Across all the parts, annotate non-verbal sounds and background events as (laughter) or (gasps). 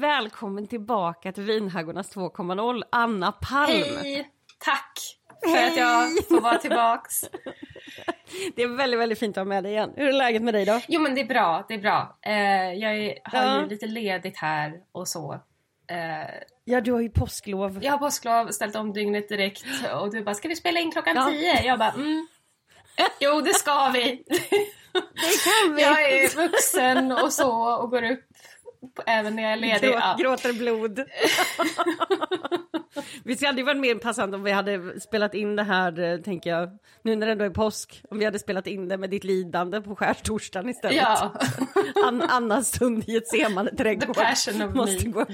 välkommen tillbaka till Vinhaggornas 2.0, Anna Palm. Hej! Tack för att jag får vara tillbaks. (laughs) Det är väldigt, väldigt fint att ha med dig igen. Hur är läget med dig då? Jo men det är bra, det är bra. Eh, jag är, har Ja. ju lite ledigt här och så. Eh, Ja, du har ju påsklov. jag har påsklov, ställt om dygnet direkt och du bara “ska vi spela in klockan Ja. tio?” Jag bara “mm, jo det ska vi”. (laughs) Det kan vi! jag är vuxen och så och går upp även när jag är ledig. Grå, Ja. Gråter blod. (laughs) vi hade ju varit mer passande om vi hade spelat in det här, eh, tänker jag, nu när det ändå är påsk, om vi hade spelat in det med ditt lidande på skärtorsdagen istället. Ja. (laughs) An Annas stund i ett semande trädgård. The passion of Måste me. gå upp.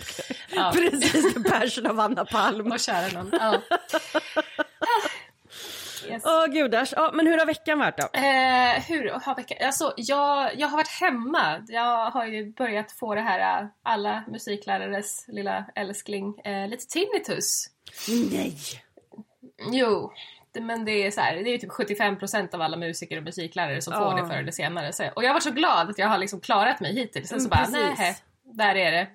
Ja. (laughs) Precis, the passion of Anna Palm. Och kära någon. Ja. Yes. Åh gudars, ja, men hur har veckan varit då? Eh, hur har veckan... Alltså, jag, jag har varit hemma. Jag har ju börjat få det här, eh, alla musiklärares lilla älskling, eh, lite tinnitus. Nej! Jo, men det är så här, det är typ 75% av alla musiker och musiklärare som får det förr eller senare. Så, och jag har varit så glad att jag har liksom klarat mig hittills. Sen så Mm, bara, nej, där är det.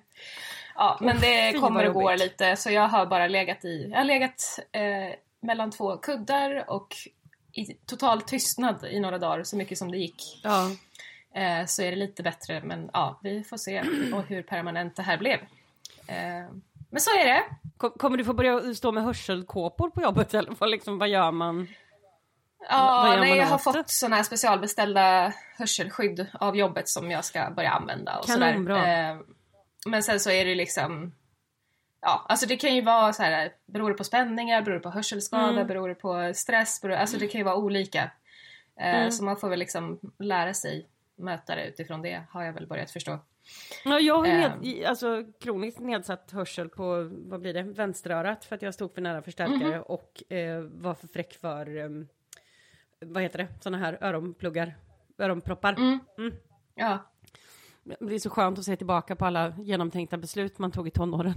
Ja, men det kommer och går lite så jag har bara legat i, jag har legat eh, mellan två kuddar och i total tystnad i några dagar så mycket som det gick. Ja. Eh, så är det lite bättre men ja, vi får se (clears throat) och hur permanent det här blev. Eh, men så är det. Kom- Kommer du få börja stå med hörselkåpor på jobbet (laughs) eller vad, liksom, vad gör man? Ja, nej, jag har fått såna här specialbeställda hörselskydd av jobbet som jag ska börja använda och Kanonbra. sådär. Eh, men sen så är det liksom Ja, alltså det kan ju vara så här, beror det på spänningar, beror det på hörselskada, Mm. beror det på stress, beror, alltså det kan ju vara olika. Eh, Mm. Så man får väl liksom lära sig möta det utifrån det, har jag väl börjat förstå. Ja, jag har Ehm. ned, i- alltså, kroniskt nedsatt hörsel på, vad blir det, vänsterörat för att jag stod för nära förstärkare Mhm. och eh, var för fräck för, ehm, vad heter det, såna här öronpluggar, öronproppar. Mm. Mm. Ja, Det är så skönt att se tillbaka på alla genomtänkta beslut man tog i tonåren.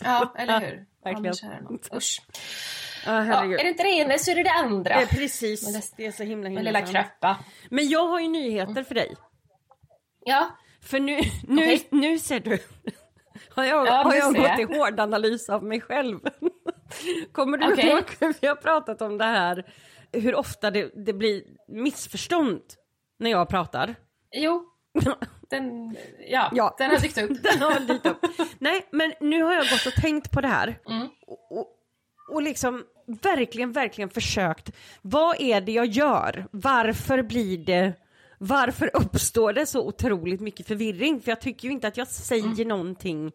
ja eller hur? (laughs) Ja, verkligen. Usch. Ja, Ja, är det inte det ena så är det det andra. det precis, Men det- det är så himla himla lilla kröppa. Men jag har ju nyheter för dig. Ja, För nu, nu, Okej. nu ser du. (laughs) Har jag, Ja, har jag gått i hård analys av mig själv? (laughs) Kommer du Okej. ihåg hur vi har pratat om det här? Hur ofta det, det blir missförstånd när jag pratar? jo. (laughs) Den, ja, Ja. den har dykt upp. (laughs) Den har dykt upp. Nej, men nu har jag gått och tänkt på det här. Mm. Och, och, och liksom verkligen, verkligen försökt. Vad är det jag gör? Varför blir det... Varför uppstår det så otroligt mycket förvirring? För jag tycker ju inte att jag säger Mm. någonting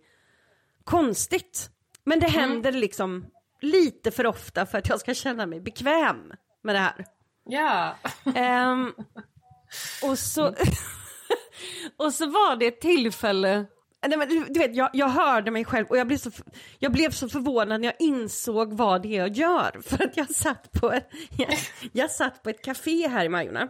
konstigt. Men det händer liksom lite för ofta för att jag ska känna mig bekväm med det här. Ja. Ehm, (laughs) och så och så var det ett tillfälle Nej, men du, vet, jag, jag hörde mig själv och jag blev, så, jag blev så förvånad när jag insåg vad det är jag gör. (laughs) För att jag satt på jag, (laughs) jag satt på ett café här i Majorna.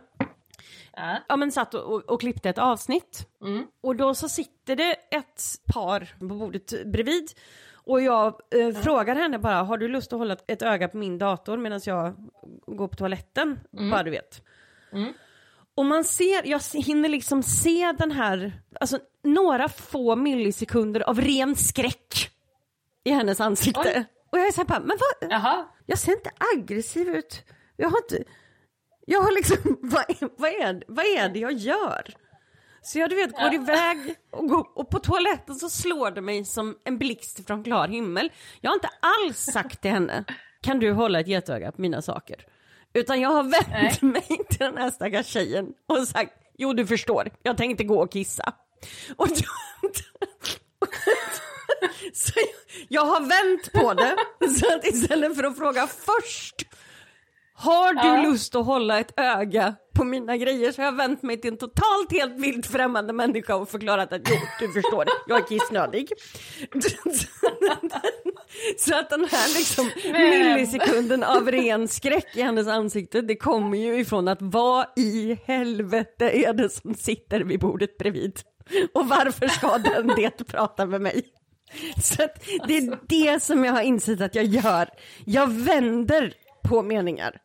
ja. Ja men satt och, och, och klippte ett avsnitt. Mm. Och då så sitter det ett par på bordet bredvid. Och jag eh, frågar henne bara, har du lust att hålla ett öga på min dator medan jag går på toaletten? Bara du vet. Mm. Och man ser, jag hinner liksom se den här, alltså några få millisekunder av ren skräck i hennes ansikte. Oj. Och jag är såhär men vad, Jaha. jag ser inte aggressiv ut. Jag har inte, jag har liksom, (laughs) vad, vad, är, vad är det jag gör? Så jag du vet går iväg och, går, och på toaletten så slår det mig som en blixt från klar himmel. Jag har inte alls sagt till henne, kan du hålla ett getöga på mina saker? Utan jag har vänt Nej. (laughs) mig till den här stackars tjejen och sagt, jo du förstår, jag tänkte gå och kissa. Och (laughs) så jag, jag har vänt på det, så att istället för att fråga först, har du Ja. lust att hålla ett öga på mina grejer så har jag vänt mig till en totalt helt vilt främmande människa och förklarat att jo, du förstår, jag är kissnödig. Så att den här liksom millisekunden av ren skräck i hennes ansikte, det kommer ju ifrån att vad i helvete är det som sitter vid bordet bredvid? Och varför ska den det prata med mig? Så att det är det som jag har insett att jag gör. Jag vänder på meningar.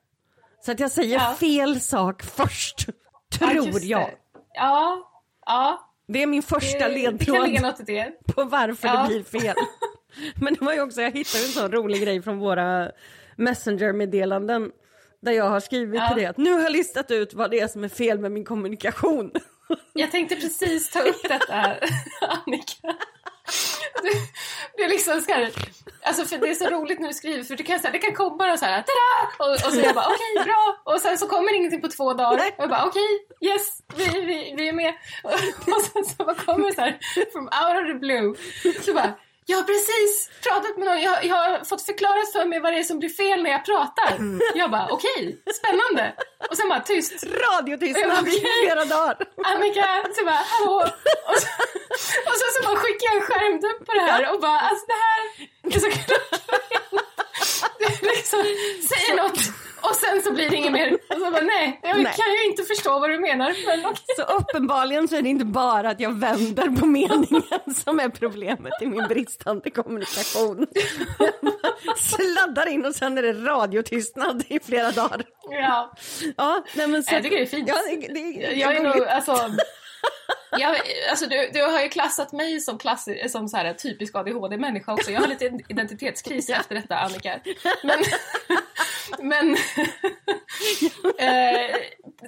Så att jag säger Ja. fel sak först, (laughs) tror jag. Ja, ja. Det är min första Det, ledtråd det. (laughs) på varför Ja. det blir fel. (laughs) Men det var ju också, jag hittade en sån rolig grej från våra Messenger-meddelanden. Där jag har skrivit Ja. till det att nu har jag listat ut vad det är som är fel med min kommunikation. Jag tänkte precis ta upp detta, Annika. Du, du är liksom så här, alltså för det är så roligt när du skriver för du kan, så här, det kan komma och så här, tada! Och, och så jag bara okej, okay, bra! Och sen så kommer ingenting på två dagar. Och jag bara okej, okay, yes, vi, vi, vi är med. Och, och sen så bara kommer så här, from out of the blue. Så bara, jag har precis pratat med någon, jag, jag har fått förklarat för mig vad det är som blir fel när jag pratar. Jag bara okej, spännande. Och sen bara tyst. Radiotystnad i flera dagar. Annika, så bara hallå! Och, så, och sen så bara skickar jag en skärmdump på det här och bara alltså det här är så klockrent. Är liksom, säg något och sen så blir det inget mer. Och så bara nej, jag Nej. kan ju inte förstå vad du menar. Men okej. Så uppenbarligen så är det inte bara att jag vänder på meningen (laughs) som är problemet i min bristande kommunikation. Jag (laughs) Sladdar in och sen är det radiotystnad i flera dagar. Ja, Ja, nej men så, jag tycker det är fint. Ja, det, det, Jag är nog, alltså, (laughs) jag, alltså du, du har ju klassat mig som, klass, som så här, typisk ADHD-människa också. Jag har lite identitetskris efter detta, Annika. Men, men (laughs) eh,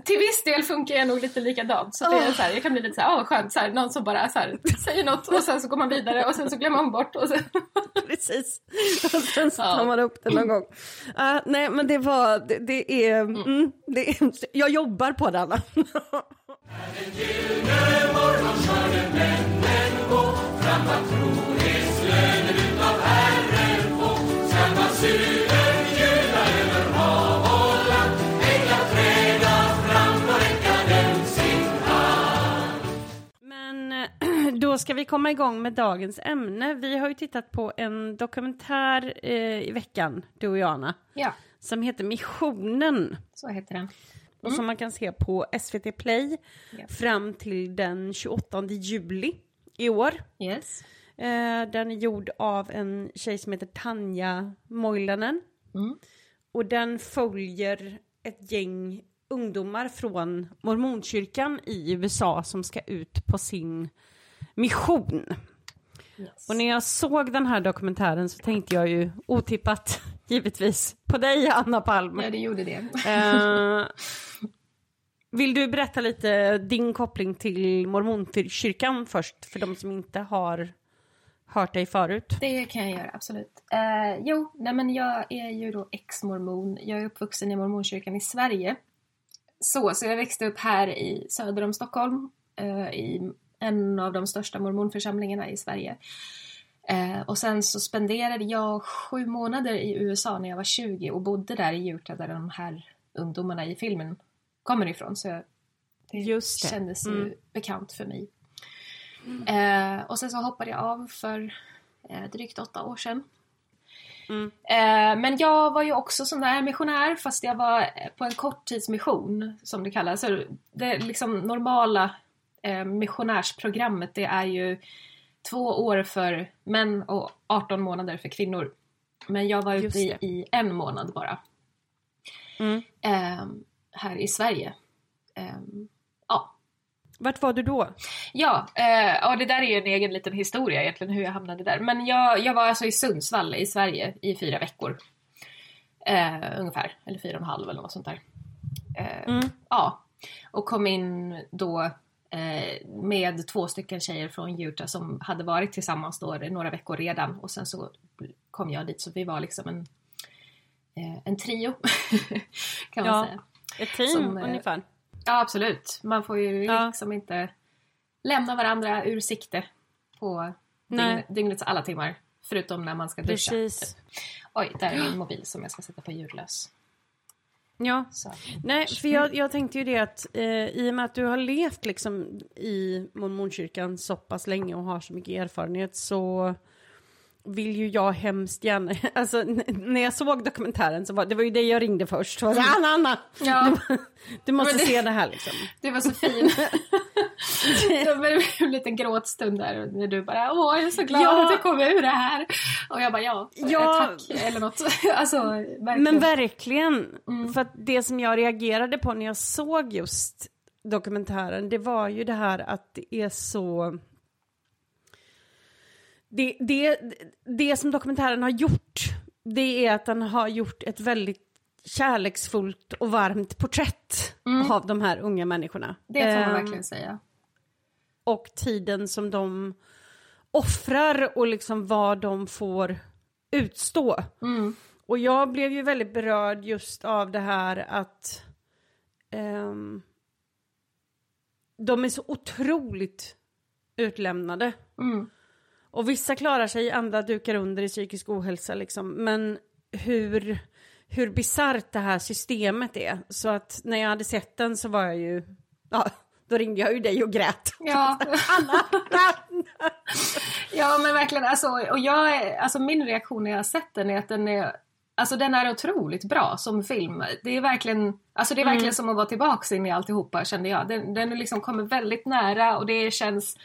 till viss del funkar jag nog lite likadant. Så, det är så här, jag kan bli lite så här, åh skönt, så här, någon som bara så här, säger något och sen så går man vidare och sen så glömmer man bort. Och sen, (laughs) Precis. Och sen så tar man upp det någon gång. Ah, nej, men det var, det, det är, mm, det är, jag jobbar på det Anna. Men eh, (laughs) (clears throat) då ska vi komma igång med dagens ämne. Vi har ju tittat på en dokumentär eh, i veckan, du och jag Anna, ja, som heter Missionen. så heter den. Och som man kan se på SVT Play Ja. fram till den 28 juli i år. Yes. Eh, den är gjord av en tjej som heter Tanja Moilanen. Mm. Och den följer ett gäng ungdomar från mormonkyrkan i USA som ska ut på sin mission. Yes. Och när jag såg den här dokumentären så tänkte jag ju otippat (laughs) givetvis på dig Anna Palm. Ja, det gjorde det. Eh, (laughs) vill du berätta lite din koppling till mormonkyrkan först för de som inte har hört dig förut? Det kan jag göra, absolut. Eh, jo, nej men jag är ju då ex-mormon. Jag är uppvuxen i mormonkyrkan i Sverige. Så, så jag växte upp här i söder om Stockholm. Eh, I en av de största mormonförsamlingarna i Sverige. Eh, och sen så spenderade jag sju månader i USA när jag var 20 och bodde där i Utah där de här ungdomarna i filmen kommer ifrån. Så jag, det, Just det. kändes ju Mm. bekant för mig. Eh, och sen så hoppade jag av för eh, drygt åtta år sedan. Mm. Eh, men jag var ju också sån där missionär fast jag var eh, på en korttidsmission som det kallas. Så det liksom normala eh, missionärsprogrammet det är ju två år för män och 18 månader för kvinnor. Men jag var ute i, en månad bara. Mm. Eh, här i Sverige. Eh, ja, Vart var du då? Ja, eh, ja, det där är ju en egen liten historia egentligen hur jag hamnade där. Men jag, jag var alltså i Sundsvall i Sverige i fyra veckor. Eh, ungefär, eller fyra och en halv eller något sånt där. Eh, Mm. Ja, och kom in då eh, med två stycken tjejer från Utah som hade varit tillsammans då några veckor redan och sen så kom jag dit så vi var liksom en, eh, en trio (laughs) kan man Ja. säga. Ett team Som, eh, ungefär. Ja, absolut. Man får ju Ja. liksom inte lämna varandra ur sikte på dygn, dygnets alla timmar. Förutom när man ska duscha. Precis. Oj, där är min mobil som jag ska sätta på ljudlös. Ja. Så. Nej, för jag, jag tänkte ju det att eh, i och med att du har levt liksom i mormonkyrkan så pass länge och har så mycket erfarenhet så vill ju jag hemskt gärna, (laughs) alltså när jag såg dokumentären så var det var ju det jag ringde först. Så Anna, Anna, (laughs) Ja. du, du måste det- se det här liksom. (laughs) Det var så fint. det blev en liten gråtstund där när du bara åh jag är så glad Ja. att jag kom ur det här. Och jag bara ja, Ja. tack eller något. alltså verkligen. Men verkligen, Mm. för att det som jag reagerade på när jag såg just dokumentären, det var ju det här att det är så... Det, det, det som dokumentären har gjort, det är att den har gjort ett väldigt kärleksfullt och varmt porträtt av de här unga människorna. Mm. det får man Ehm, verkligen säga. och tiden som de offrar och liksom vad de får utstå. Mm. Och jag blev ju väldigt berörd just av det här att ehm, de är så otroligt utlämnade. Mm. Och vissa klarar sig, andra dukar under i psykisk ohälsa liksom. Men hur, hur bisarrt det här systemet är. Så att när jag hade sett den så var jag ju, ja, då ringde jag ju dig och grät. Ja. (laughs) ja men verkligen alltså, och jag alltså min reaktion när jag har sett den är att den är Alltså den är otroligt bra som film. Det är verkligen, alltså det är verkligen som att vara tillbaks in i alltihopa kände jag. Den, den liksom kommer väldigt nära och det känns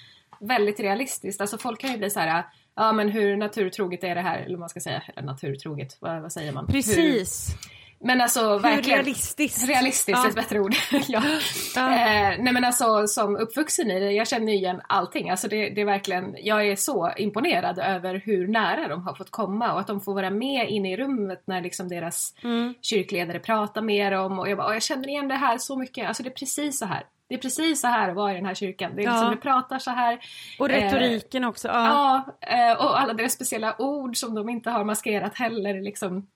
väldigt realistiskt. Alltså folk kan ju bli så här, ja men hur naturtroget är det här? Eller man ska säga, eller naturtroget, vad, vad säger man? Hur, Precis. men alltså Hur verkligen. realistiskt. Realistiskt Ja. ett bättre ord. (laughs) ja. Ja. Eh, nej men alltså som uppvuxen i det, jag känner igen allting. Alltså det, det är verkligen, jag är så imponerad över hur nära de har fått komma och att de får vara med inne i rummet när liksom deras Mm. kyrkledare pratar med dem och jag bara, "Åh, jag känner igen det här så mycket. Alltså det är precis så här. Det är precis så här att vara i den här kyrkan. Det är liksom, Ja. det pratar så här. Och retoriken också. Ja. Ja, eh, och alla deras speciella ord som de inte har maskerat heller. Liksom,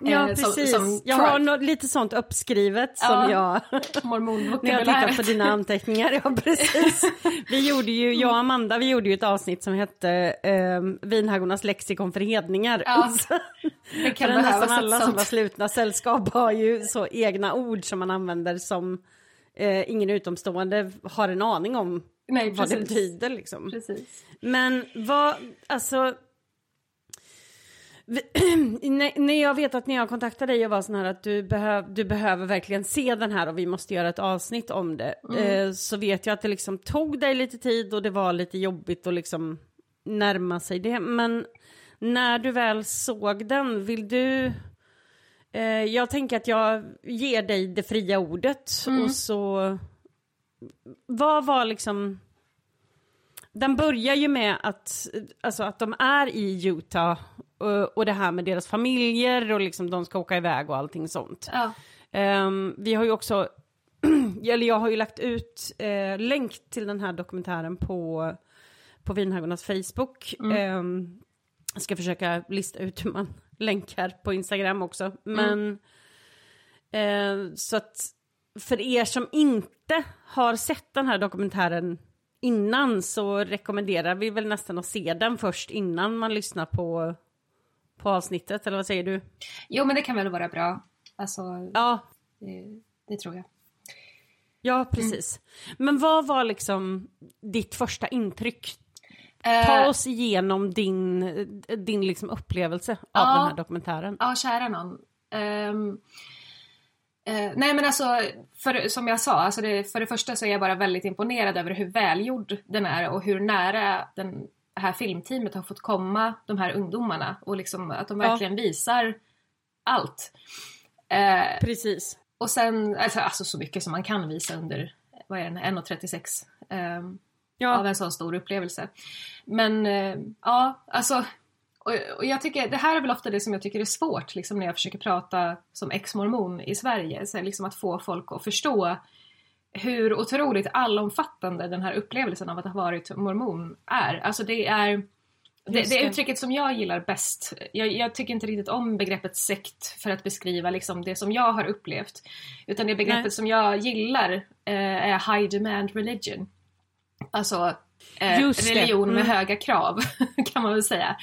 Ja, eh, som- precis. som jag Trump. har nå- lite sånt uppskrivet som Ja. jag... (laughs) När jag tittar på dina anteckningar, ja (laughs) precis. Vi gjorde ju, jag och Amanda, vi gjorde ju ett avsnitt som hette eh, Vinhaggornas lexikon för hedningar. Ja, (laughs) Det kan för nästan alla något som sånt. slutna sällskap har ju så egna ord som man använder som eh, ingen utomstående har en aning om Nej, vad det betyder liksom. Precis. Men vad, alltså... (clears throat) när- jag vet att när jag kontaktade dig och var sån här att du, behöv, du behöver verkligen se den här och vi måste göra ett avsnitt om det. Eh, så vet jag att det liksom tog dig lite tid och det var lite jobbigt att liksom närma sig det. Men när du väl såg den, vill du... Eh, jag tänker att jag ger dig det fria ordet och så... Vad var liksom... Den börjar ju med att, alltså att de är i Utah och, och det här med deras familjer och liksom de ska åka iväg och allting sånt. Ja. Ehm, vi har ju också, (clears throat) eller jag har ju lagt ut eh, länk till den här dokumentären på, på Vinhaggornas Facebook. Ehm, jag ska försöka lista ut hur man länkar på Instagram också. Men eh, så att för er som inte har sett den här dokumentären innan så rekommenderar vi väl nästan att se den först innan man lyssnar på, på avsnittet, eller vad säger du? Jo, men det kan väl vara bra. Alltså, Ja, det, det tror jag. ja precis. Men vad var liksom ditt första intryck? Eh, Ta oss igenom din, din liksom upplevelse av Ja. den här dokumentären. Ja, kära någon. Ehm, eh, nej men alltså, för, som jag sa, alltså det, för det första så är jag bara väldigt imponerad över hur välgjord den är och hur nära den här filmteamet har fått komma de här ungdomarna och liksom att de Ja. verkligen visar allt. Eh, Precis. och sen, alltså, alltså så mycket som man kan visa under, vad är den, 1.36 ehm, av Ja, en sån stor upplevelse. Men eh, ja, alltså och, jag tycker, det här är väl ofta det som jag tycker är svårt liksom när jag försöker prata som ex-mormon i Sverige. Så liksom att få folk att förstå hur otroligt allomfattande den här upplevelsen av att ha varit mormon är. Alltså det är det det. uttrycket som jag gillar bäst. Jag, jag tycker inte riktigt om begreppet sekt för att beskriva liksom det som jag har upplevt. Utan det begreppet Nej. som jag gillar eh, är high demand religion. Alltså eh, religion med Mm. höga krav (laughs) kan man väl säga.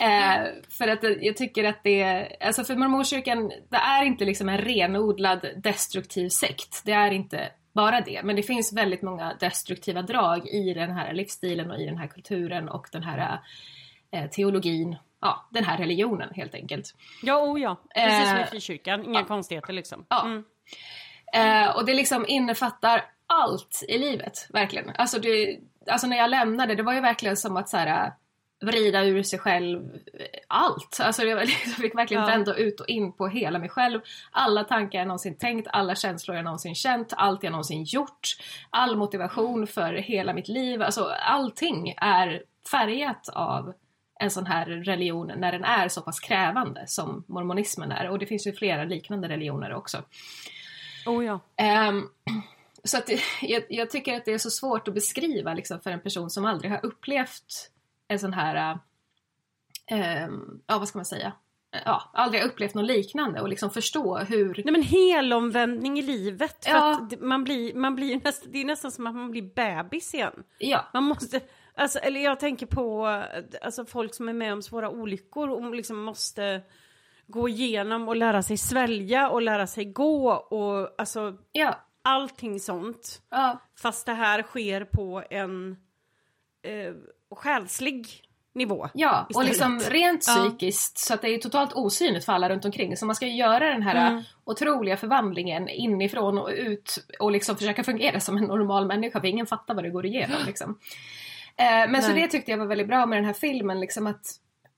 Eh, för att jag tycker att det, alltså för mormonkyrkan, det är inte liksom en renodlad destruktiv sekt. Det är inte bara det. Men det finns väldigt många destruktiva drag i den här livsstilen och i den här kulturen och den här eh, teologin, ja den här religionen helt enkelt. Ja, oh ja. Precis som i Eh, frikyrkan. Inga konstigheter liksom. Ja. Mm. Eh, och det liksom innefattar allt i livet, verkligen. Alltså, det, alltså när jag lämnade, det var ju verkligen som att så här, vrida ur sig själv eh, allt. Alltså jag (laughs) jag fick verkligen Ja. vända ut och in på hela mig själv. Alla tankar jag någonsin tänkt, alla känslor jag någonsin känt, allt jag någonsin gjort. All motivation för hela mitt liv. Alltså allting är färgat av en sån här religion när den är så pass krävande som mormonismen är. Och det finns ju flera liknande religioner också. Oh ja. Ehm, (clears throat) så att (laughs) jag, jag tycker att det är så svårt att beskriva liksom, för en person som aldrig har upplevt en sån här, ehm, ja vad ska man säga, ja, aldrig har upplevt något liknande och liksom förstå hur, Nej men helomvändning i livet. För Ja. man blir, man blir nästan, det är nästan som att man blir bebis igen. ja, Man måste, alltså, eller jag tänker på alltså, folk som är med om svåra olyckor och liksom måste gå igenom och lära sig svälja och lära sig gå och alltså ja, allting sånt. ja, Fast det här sker på en eh, själslig nivå. ja. och Istället. liksom rent Ja. psykiskt så att det är totalt osynligt för alla runt omkring. Så man ska göra den här Mm. otroliga förvandlingen inifrån och ut och liksom försöka fungera som en normal människa för ingen fattar vad det går igenom liksom. Eh, men så Nej. det tyckte jag var väldigt bra med den här filmen, liksom att,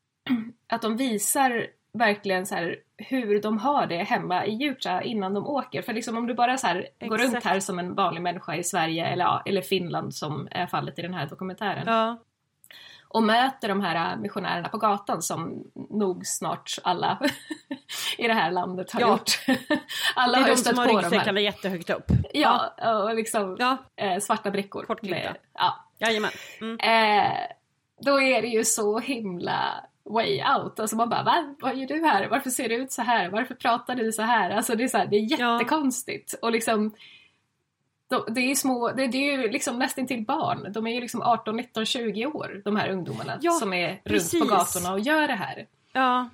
(clears throat) att de visar verkligen så här hur de har det hemma i Utah innan de åker. För liksom om du bara så här går runt här som en vanlig människa i Sverige eller, ja, eller Finland som är fallet i den här dokumentären Ja. och möter de här äh, missionärerna på gatan som nog snart alla (laughs) i det här landet har Ja. gjort. (laughs) alla Det har är ju de stött som har på de här. ryggsäckarna jättehögt upp. Ja, och liksom eh, svarta brickor. Kortklippta. Ja. jajamän. Mm. eh, då är det ju så himla way out. Alltså man bara, Va? vad gör du här? Varför ser du ut så här? Varför pratar du så här? Alltså det är, så här, det är Ja. jättekonstigt. Och liksom de, det är ju små, det, det är ju liksom nästan till barn. De är ju liksom 18, 19, 20 år, de här ungdomarna Ja, som är precis. runt på gatorna och gör det här. Ja,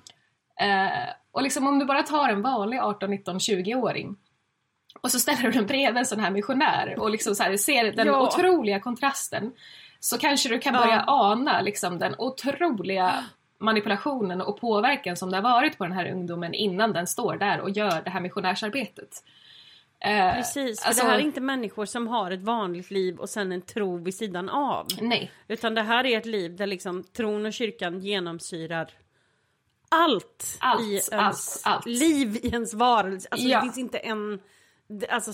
Eh, och liksom om du bara tar en vanlig 18, 19, 20-åring och så ställer du den bredvid en sån här missionär och liksom så här, ser den Ja. otroliga kontrasten så kanske du kan Ja. börja ana liksom den otroliga manipulationen och påverkan som det har varit på den här ungdomen innan den står där och gör det här missionärsarbetet. Eh, precis. För alltså- det här är inte människor som har ett vanligt liv och sen en tro vid sidan av. Nej, Utan det här är ett liv där liksom tron och kyrkan genomsyrar allt, Allt, i ens allt, allt. liv, i ens varelse. Alltså Ja. det finns inte en alltså,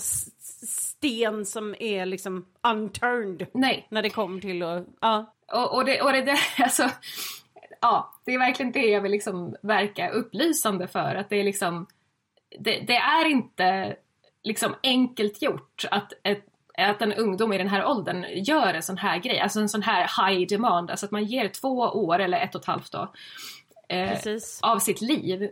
sten som är liksom unturned nej. när det kommer till att... Ja. Och, och, det, och det där, (laughs) alltså, ja, det är verkligen det jag vill liksom verka upplysande för. Att det är liksom, det, det är inte liksom enkelt gjort att, ett, att en ungdom i den här åldern gör en sån här grej, alltså en sån här high demand, alltså att man ger två år eller ett och ett halvt då, eh, av sitt liv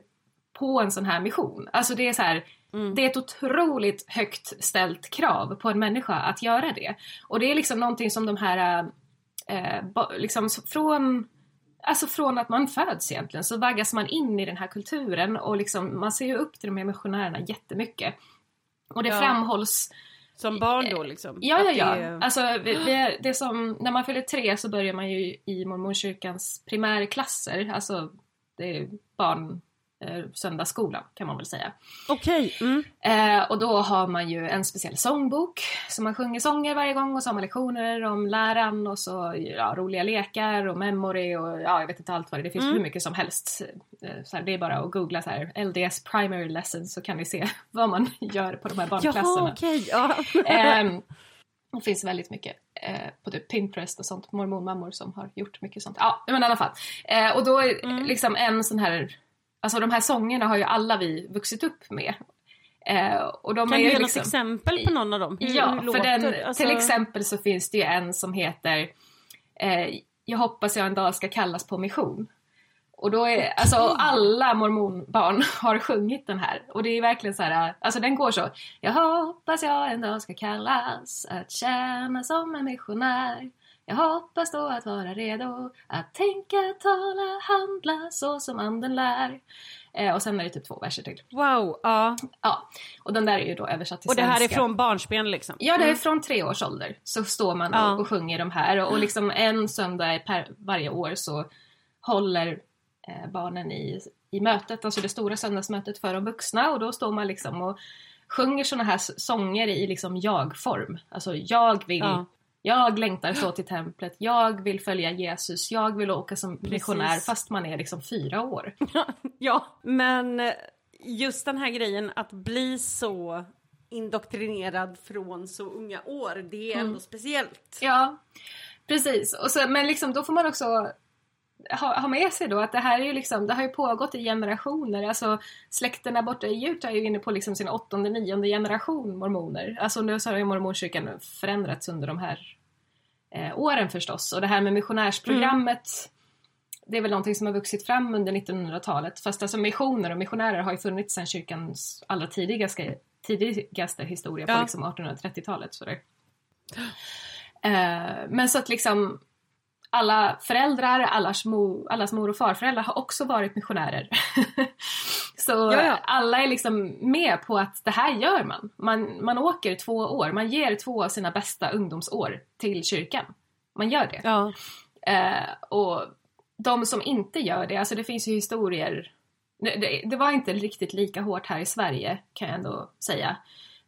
på en sån här mission. Alltså det är så här, Mm. det är ett otroligt högt ställt krav på en människa att göra det. Och det är liksom någonting som de här, eh, ba- liksom från Alltså från att man föds egentligen så vaggas man in i den här kulturen och liksom, man ser ju upp till de här missionärerna jättemycket. Och det Ja. framhålls Som barn då liksom. Ja, ja, ja. det Alltså, vi- det, det som, när man fyller tre så börjar man ju i mormonkyrkans primärklasser, alltså det är barn, eh, söndagsskola kan man väl säga. Okej. Mm. Eh, och då har man ju en speciell sångbok, så man sjunger sånger varje gång och så har man lektioner om läran och så ja, roliga lekar och memory och ja, jag vet inte allt vad det är. Det finns Mm. hur mycket som helst. Eh, så här, det är bara att googla så här, LDS primary lessons så kan ni se (laughs) vad man gör på de här barnklasserna. Jaha, okej. Ja. (laughs) Ehm, det finns väldigt mycket eh, på typ Pinterest och sånt, mormonmammor som har gjort mycket sånt. Ja, men i alla fall. Eh, och då är Mm. liksom en sån här, alltså de här sångerna har ju alla vi vuxit upp med. Eh, och de Kan är du ge något liksom, exempel på någon av dem? Hur, Ja, hur för den, Alltså- till exempel så finns det ju en som heter eh, Jag hoppas jag en dag ska kallas på mission. Och då är, alltså alla mormonbarn (laughs) har sjungit den här. Och det är verkligen så här, alltså den går så. Jag hoppas jag en dag ska kallas att tjäna som en missionär. Jag hoppas då att vara redo att tänka, tala, handla så som anden lär. Eh, och sen är det typ två verser till. Wow, ja. Ja, och den där är ju då översatt till Och det här är svenska. från barnsben liksom? Ja, det är från tre års ålder så står man Ja. och, och sjunger de här och, och liksom en söndag per, varje år så håller eh, barnen i, i mötet, alltså det stora söndagsmötet för de vuxna och då står man liksom och sjunger såna här sånger i liksom jag-form. Alltså jag vill, Ja. Jag längtar så till templet, jag vill följa Jesus, jag vill åka som missionär fast man är liksom fyra år. Ja, men just den här grejen att bli så indoktrinerad från så unga år, det är ändå speciellt. Ja, precis. Och så, men liksom, då får man också ha, ha med sig då att det här är ju liksom, det har ju pågått i generationer. Alltså släkterna borta i Utah är ju inne på liksom sin åttonde, nionde generation mormoner. Alltså nu så har ju mormonkyrkan förändrats under de här eh, åren förstås. Och det här med missionärsprogrammet det är väl någonting som har vuxit fram under 1900-talet. Fast alltså missioner och missionärer har ju funnits sedan kyrkans allra tidigaste, tidigaste historia på Ja. liksom 1830-talet. Sådär. Eh, men så att liksom alla föräldrar, allas, mo, allas mor och farföräldrar har också varit missionärer. (laughs) så Ja, ja. alla är liksom med på att det här gör man. man. Man åker två år, man ger två av sina bästa ungdomsår till kyrkan. Man gör det. Ja, Eh, och de som inte gör det, alltså det finns ju historier det, det, det var inte riktigt lika hårt här i Sverige kan jag ändå säga.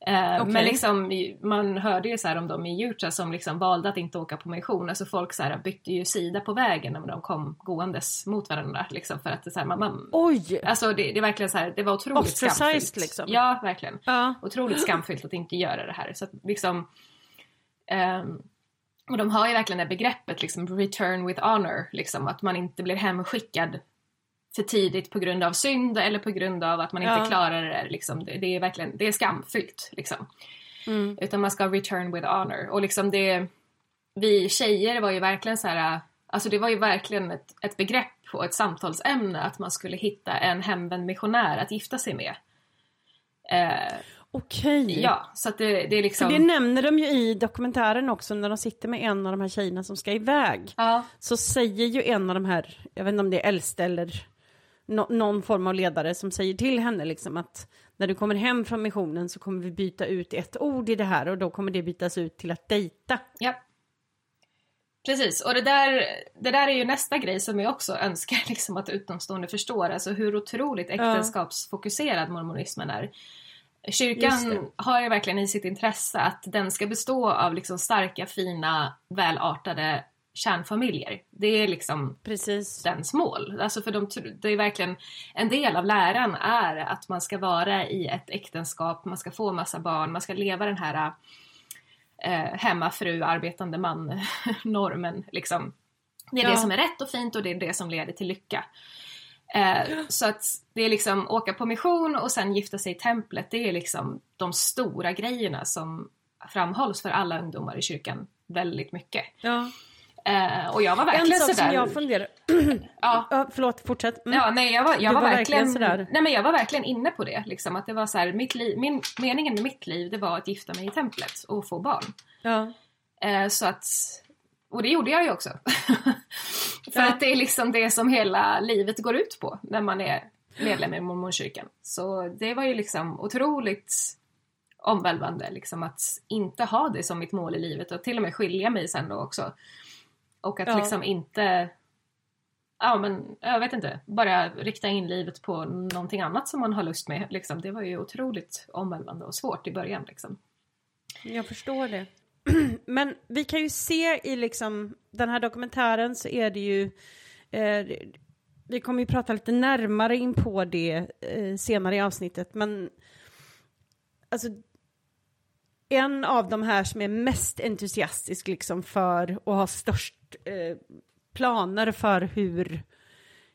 Eh, Okej. Men liksom, man hörde ju så här om de i Utah som liksom valde att inte åka på mission. Alltså folk så här bytte ju sida på vägen när de kom gåendes mot varandra. Liksom, för att det, så här, man, man, oj! alltså det, det är verkligen så här, det var otroligt Ostracized, skamfyllt. liksom. Ja, verkligen Ja, otroligt skamfyllt att inte göra det här. Så att liksom, ehm, och de har ju verkligen det begreppet liksom return with honor, liksom att man inte blir hemskickad för tidigt på grund av synd eller på grund av att man inte Ja. klarar det. Liksom. Det, det är verkligen det är skamfyllt. Liksom. mm. Utan man ska return with honor. Och liksom det, vi tjejer var ju verkligen så här, alltså det var ju verkligen ett, ett begrepp och ett samtalsämne att man skulle hitta en hemvänd missionär att gifta sig med. Eh, okej. Ja, så att det, det är liksom... För det nämner de ju i dokumentären också när de sitter med en av de här tjejerna som ska iväg. Ja, Så säger ju en av de här, jag vet inte om det är äldste eller nå- någon form av ledare som säger till henne liksom att när du kommer hem från missionen så kommer vi byta ut ett ord i det här och då kommer det bytas ut till att dejta. ja. Precis, och det där, det där är ju nästa grej som jag också önskar (laughs) liksom att utomstående förstår, alltså hur otroligt äktenskapsfokuserad mormonismen är. Kyrkan har ju verkligen i sitt intresse att den ska bestå av liksom starka, fina, välartade kärnfamiljer. Det är liksom Precis. dens mål. Alltså för de, det är verkligen en del av läran är att man ska vara i ett äktenskap, man ska få massa barn, man ska leva den här eh, hemmafru, arbetande man-normen. (laughs) Liksom. Det är Ja. det som är rätt och fint och det är det som leder till lycka. Eh, så att det är liksom åka på mission och sen gifta sig i templet, det är liksom de stora grejerna som framhålls för alla ungdomar i kyrkan väldigt mycket. Ja. Eh, och jag var En verkligen sak sådär... som jag funderar, (clears throat) (clears throat) ja, ja, förlåt fortsätt. Mm. Ja, nej, jag var, jag var, var verkligen verkligen, sådär. nej, men jag var verkligen inne på det. Liksom, att det var så här, mitt liv, min, meningen med mitt liv det var att gifta mig i templet och få barn. Ja. Eh, så att, och det gjorde jag ju också. (laughs) För Ja. att det är liksom det som hela livet går ut på när man är medlem i mormonkyrkan. Så det var ju liksom otroligt omvälvande liksom, att inte ha det som mitt mål i livet och till och med skilja mig sen då också. Och att Ja. liksom inte Ja men jag vet inte, bara rikta in livet på någonting annat som man har lust med. Liksom. Det var ju otroligt omvälvande och svårt i början. Liksom. Jag förstår det. (clears throat) Men vi kan ju se i liksom den här dokumentären så är det ju eh, vi kommer ju prata lite närmare in på det eh, senare i avsnittet men alltså en av de här som är mest entusiastisk liksom för och har störst eh, planer för hur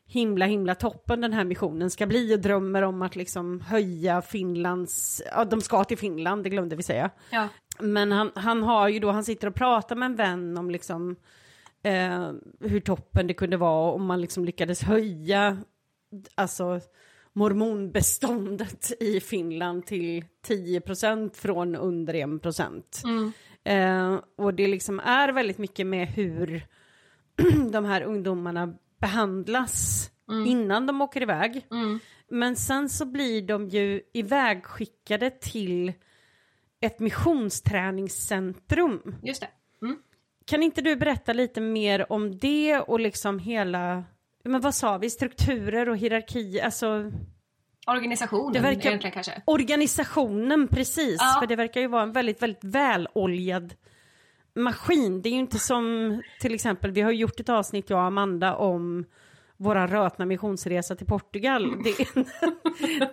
himla himla toppen den här missionen ska bli och drömmer om att liksom höja Finlands, ja de ska till Finland, det glömde vi säga. Ja. Men han, han har ju då, han sitter och pratar med en vän om liksom eh, hur toppen det kunde vara om man liksom lyckades höja alltså mormonbeståndet i Finland till 10% från under 1 Mm. Eh, och det liksom är väldigt mycket med hur (clears throat) de här ungdomarna behandlas innan de åker iväg. Mm. Men sen så blir de ju ivägskickade till ett missionsträningscentrum. Just det. Mm. Kan inte du berätta lite mer om det och liksom hela men vad sa vi, strukturer och hierarki, alltså Organisationen Det verkar- egentligen kanske. organisationen precis, Ja. för det verkar ju vara en väldigt, väldigt väloljad maskin. Det är ju inte som till exempel, vi har gjort ett avsnitt jag och Amanda om våran rötna missionsresa till Portugal. Det,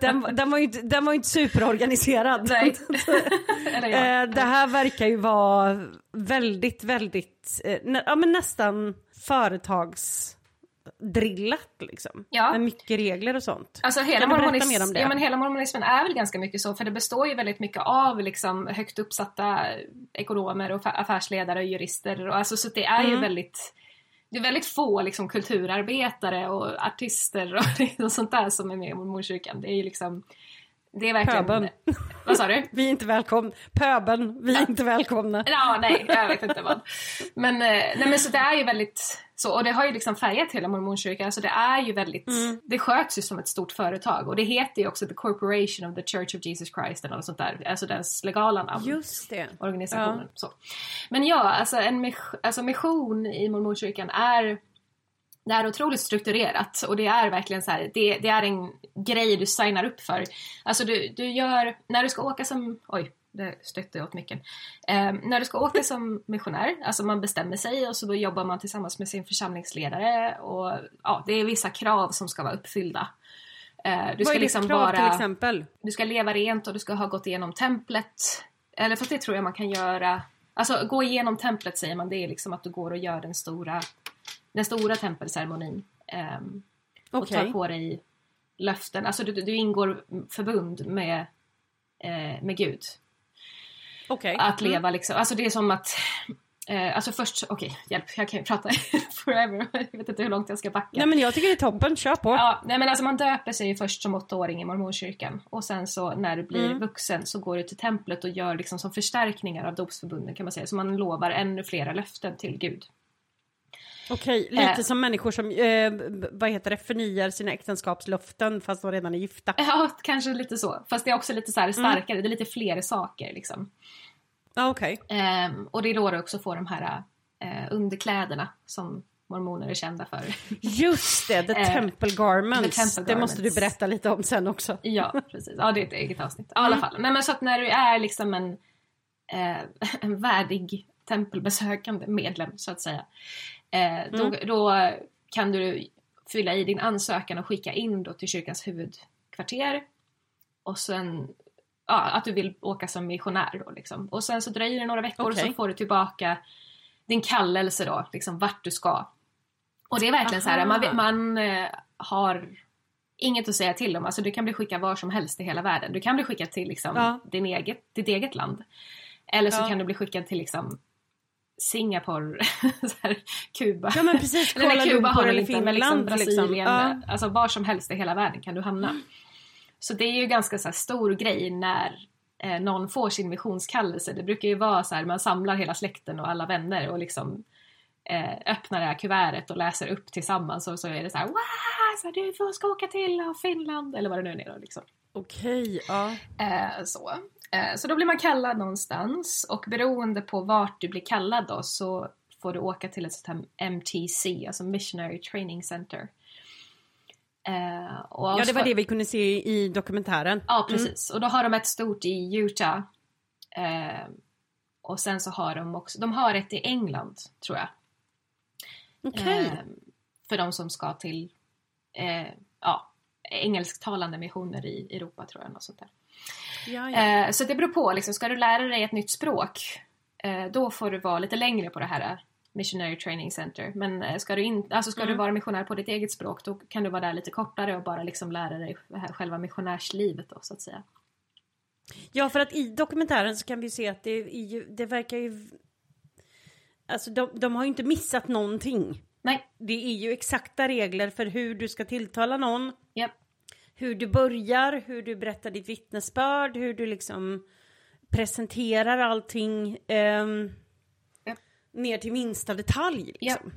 (laughs) den, den, var ju inte, den var inte superorganiserad. Nej. (laughs) Eh, Det här verkar ju vara väldigt, väldigt, eh, ja men nästan företagsdrillat liksom. Ja. Med mycket regler och sånt. Alltså hela, mormonism, det? Ja, men hela mormonismen är väl ganska mycket så, för det består ju väldigt mycket av liksom, högt uppsatta ekonomer och affärsledare och jurister. Och, alltså, så det är ju Mm. väldigt det är väldigt få liksom, kulturarbetare och artister och liksom, (laughs) sånt där som är med i mormonkyrkan. Det är ju liksom... Det är verkligen... Pöbeln. (laughs) Vad sa du? Vi är inte välkomna. Pöbeln, vi är inte välkomna. Ja, nej, jag vet inte vad. Men, eh, nej, men så det är ju väldigt så, och det har ju liksom färgat hela mormonkyrkan, så det är ju väldigt, Mm. det sköts ju som ett stort företag och det heter ju också The Corporation of the Church of Jesus Christ eller något sånt där, alltså dess legala namn. Just det. Organisationen. Så. Men ja, alltså en alltså mission i mormonkyrkan är det är otroligt strukturerat och det är verkligen så här, det, det är en grej du signar upp för. Alltså du, du gör, när du ska åka som, oj, det stötte jag åt micken. Eh, när du ska åka som missionär, alltså man bestämmer sig och så då jobbar man tillsammans med sin församlingsledare och ja, det är vissa krav som ska vara uppfyllda. Eh, du Vad ska är liksom krav vara till exempel? du ska leva rent och du ska ha gått igenom templet. Eller fast det tror jag man kan göra. Alltså gå igenom templet säger man, det är liksom att du går och gör den stora, den stora tempelceremonin. ehm, och Okej. tar på dig löften. Alltså du, du ingår förbund med, eh, med Gud. Okej. Att leva liksom, alltså det är som att Eh, alltså först, okej, hjälp, jag kan ju prata (laughs) forever. jag vet inte hur långt jag ska backa. Nej men jag tycker det är toppen, kör på. Ja, nej men alltså man döper sig ju först som åttaåring i mormonkyrkan och sen så när du blir Mm. vuxen så går du till templet och gör liksom som förstärkningar av dopsförbunden kan man säga. Så man lovar ännu flera löften till Gud. Okej, lite Eh. som människor som, eh, vad heter det, förnyar sina äktenskapslöften fast de redan är gifta. Ja, kanske lite så. Fast det är också lite så här Mm. starkare, det är lite fler saker liksom. Ja, okej. Ehm, och det är då du också får de här eh, underkläderna som mormoner är kända för. Just det, the (laughs) Eh, temple garments. the temple Det måste du garments. berätta lite om sen också. Ja, precis. Ja, det är ett eget avsnitt. Ja, I alla Mm. fall. Nej, men så att när du är liksom en, eh, (laughs) en värdig tempelbesökande medlem, så att säga, eh, då, Mm. då kan du fylla i din ansökan och skicka in då till kyrkans huvudkvarter. Och sen ja, att du vill åka som missionär då liksom. Och sen så dröjer det några veckor och Okej. så får du tillbaka din kallelse då, liksom vart du ska. Och det är verkligen så här, Aha. man, man eh, har inget att säga till om. Alltså du kan bli skickad var som helst i hela världen. Du kan bli skickad till liksom Ja. din eget, ditt eget land. Eller så Ja. kan du bli skickad till liksom Singapore, (laughs) här, Kuba. Ja men precis, Eller Kuala nej, Kuba har eller liksom Finland. Brasilien. Liksom. Ja. Alltså var som helst i hela världen kan du hamna. Så det är ju ganska så här, stor grej när eh, någon får sin missionskallelse. Det brukar ju vara så här, man samlar hela släkten och alla vänner och liksom eh, öppnar det här kuvertet och läser upp tillsammans och så är det så här, wow, så här, du får ska åka till Finland eller vad det nu är då liksom. Okej, ja. Eh, så. Eh, så då blir man kallad någonstans och beroende på vart du blir kallad då så får du åka till ett sånt här MTC, alltså Missionary Training Center. Eh, ja, det var det vi kunde se i dokumentären. Ja, precis. Och då har de ett stort i Utah. Eh, och sen så har de också, de har ett i England tror jag. Okej. Eh, för de som ska till ja, engelsktalande missioner i Europa tror jag. Något sånt där. Ja, ja. Eh, så det beror på, liksom, ska du lära dig ett nytt språk eh, då får du vara lite längre på det här eh, Missionary Training Center. Men ska, du, in, alltså ska du Mm. vara missionär på ditt eget språk då kan du vara där lite kortare och bara liksom lära dig själva missionärslivet då så att säga. ja, för att i dokumentären så kan vi se att det, ju, det verkar ju... Alltså de, de har ju inte missat någonting. Nej, Det är ju exakta regler för hur du ska tilltala någon, japp. Hur du börjar, hur du berättar ditt vittnesbörd, hur du liksom presenterar allting Japp. ner till minsta detalj. Liksom.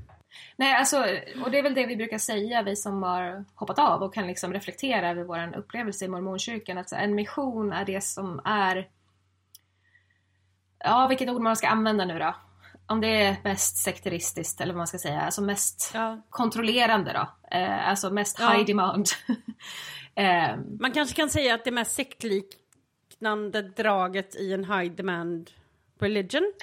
Nej, alltså, och det är väl det vi brukar säga, vi som har hoppat av och kan liksom reflektera över vår upplevelse i mormonkyrkan. Att en mission är det som är... Ja, vilket ord man ska använda nu då. om det är mest sekteristiskt eller vad man ska säga, alltså mest Ja. kontrollerande då. Eh, alltså mest Ja. high demand. (laughs) eh, Man kanske kan säga att det mest sektliknande draget i en high demand religion.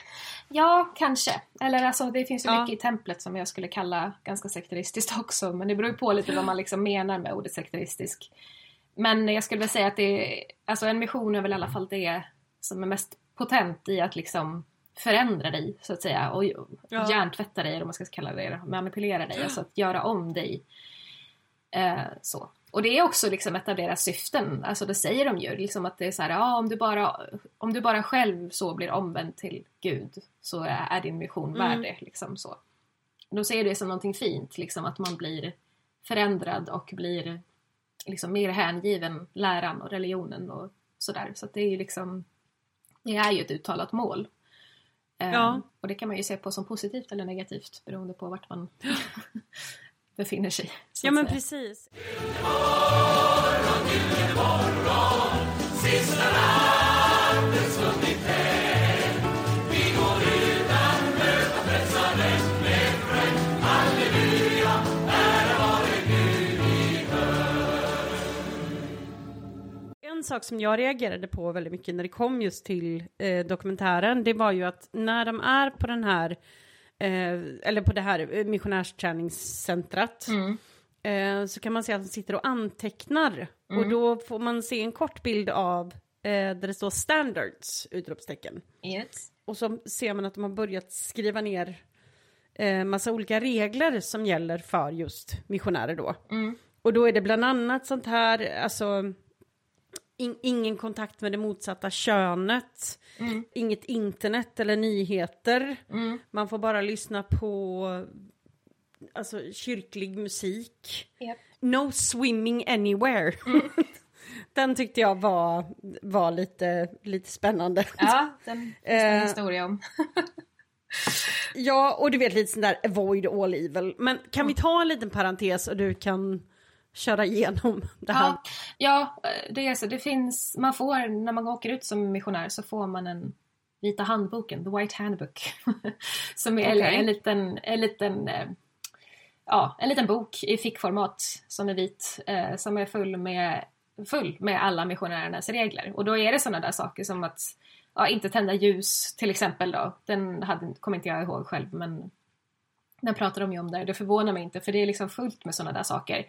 ja, kanske. Eller alltså det finns ju Ja. mycket i templet som jag skulle kalla ganska sekteristiskt (laughs) också. Men det beror ju på lite vad man liksom menar med ordet sekteristisk. Men jag skulle väl säga att det är, alltså en mission är väl i alla fall det som är mest potent i att liksom förändra dig så att säga och Ja. hjärntvätta dig eller vad man ska kalla det, manipulera dig, (gasps) alltså att göra om dig. Eh, så. Och det är också liksom ett av deras syften, alltså det säger de ju, liksom att det är så här, ja om du bara, om du bara själv så blir omvänd till Gud så är, din mission värd Mm. det. Liksom så. De ser det som någonting fint, liksom att man blir förändrad och blir liksom mer hängiven läran och religionen och sådär. Så att det är ju liksom, det är ju ett uttalat mål. Ja. Och det kan man ju se på som positivt eller negativt beroende på vart man (laughs) befinner sig. Ja men säga. precis. En sak som jag reagerade på väldigt mycket när det kom just till eh, dokumentären, det var ju att när de är på den här, eller på det här eh, missionärsträningscentrat, Mm. eh, så kan man se att de sitter och antecknar. Mm. Och då får man se en kort bild av eh, där det står standards, utropstecken. Yes. Och så ser man att de har börjat skriva ner eh, massa olika regler som gäller för just missionärer då. Mm. Och då är det bland annat sånt här, alltså in, ingen kontakt med det motsatta könet, Mm. inget internet eller nyheter. Mm. Man får bara lyssna på alltså, kyrklig musik. Yep. No swimming anywhere. (laughs) Den tyckte jag var, var lite, lite spännande. Ja, den finns en Eh, historia om. (laughs) Ja, och du vet lite sån där avoid all evil. Men kan vi ta en liten parentes och du kan köra igenom det här? Ja, ja, det är så. Det finns, man får, när man åker ut som missionär så får man en vita handboken, the white handbook. (laughs) som är Okej. en liten, en liten eh, ja, en liten bok i fickformat som är vit, eh, som är full med, full med alla missionärernas regler. Och då är det sådana där saker som att ja, inte tända ljus till exempel då. Den hade, kommer inte jag ihåg själv men den pratar de ju om där. Det förvånar mig inte för det är liksom fullt med sådana där saker.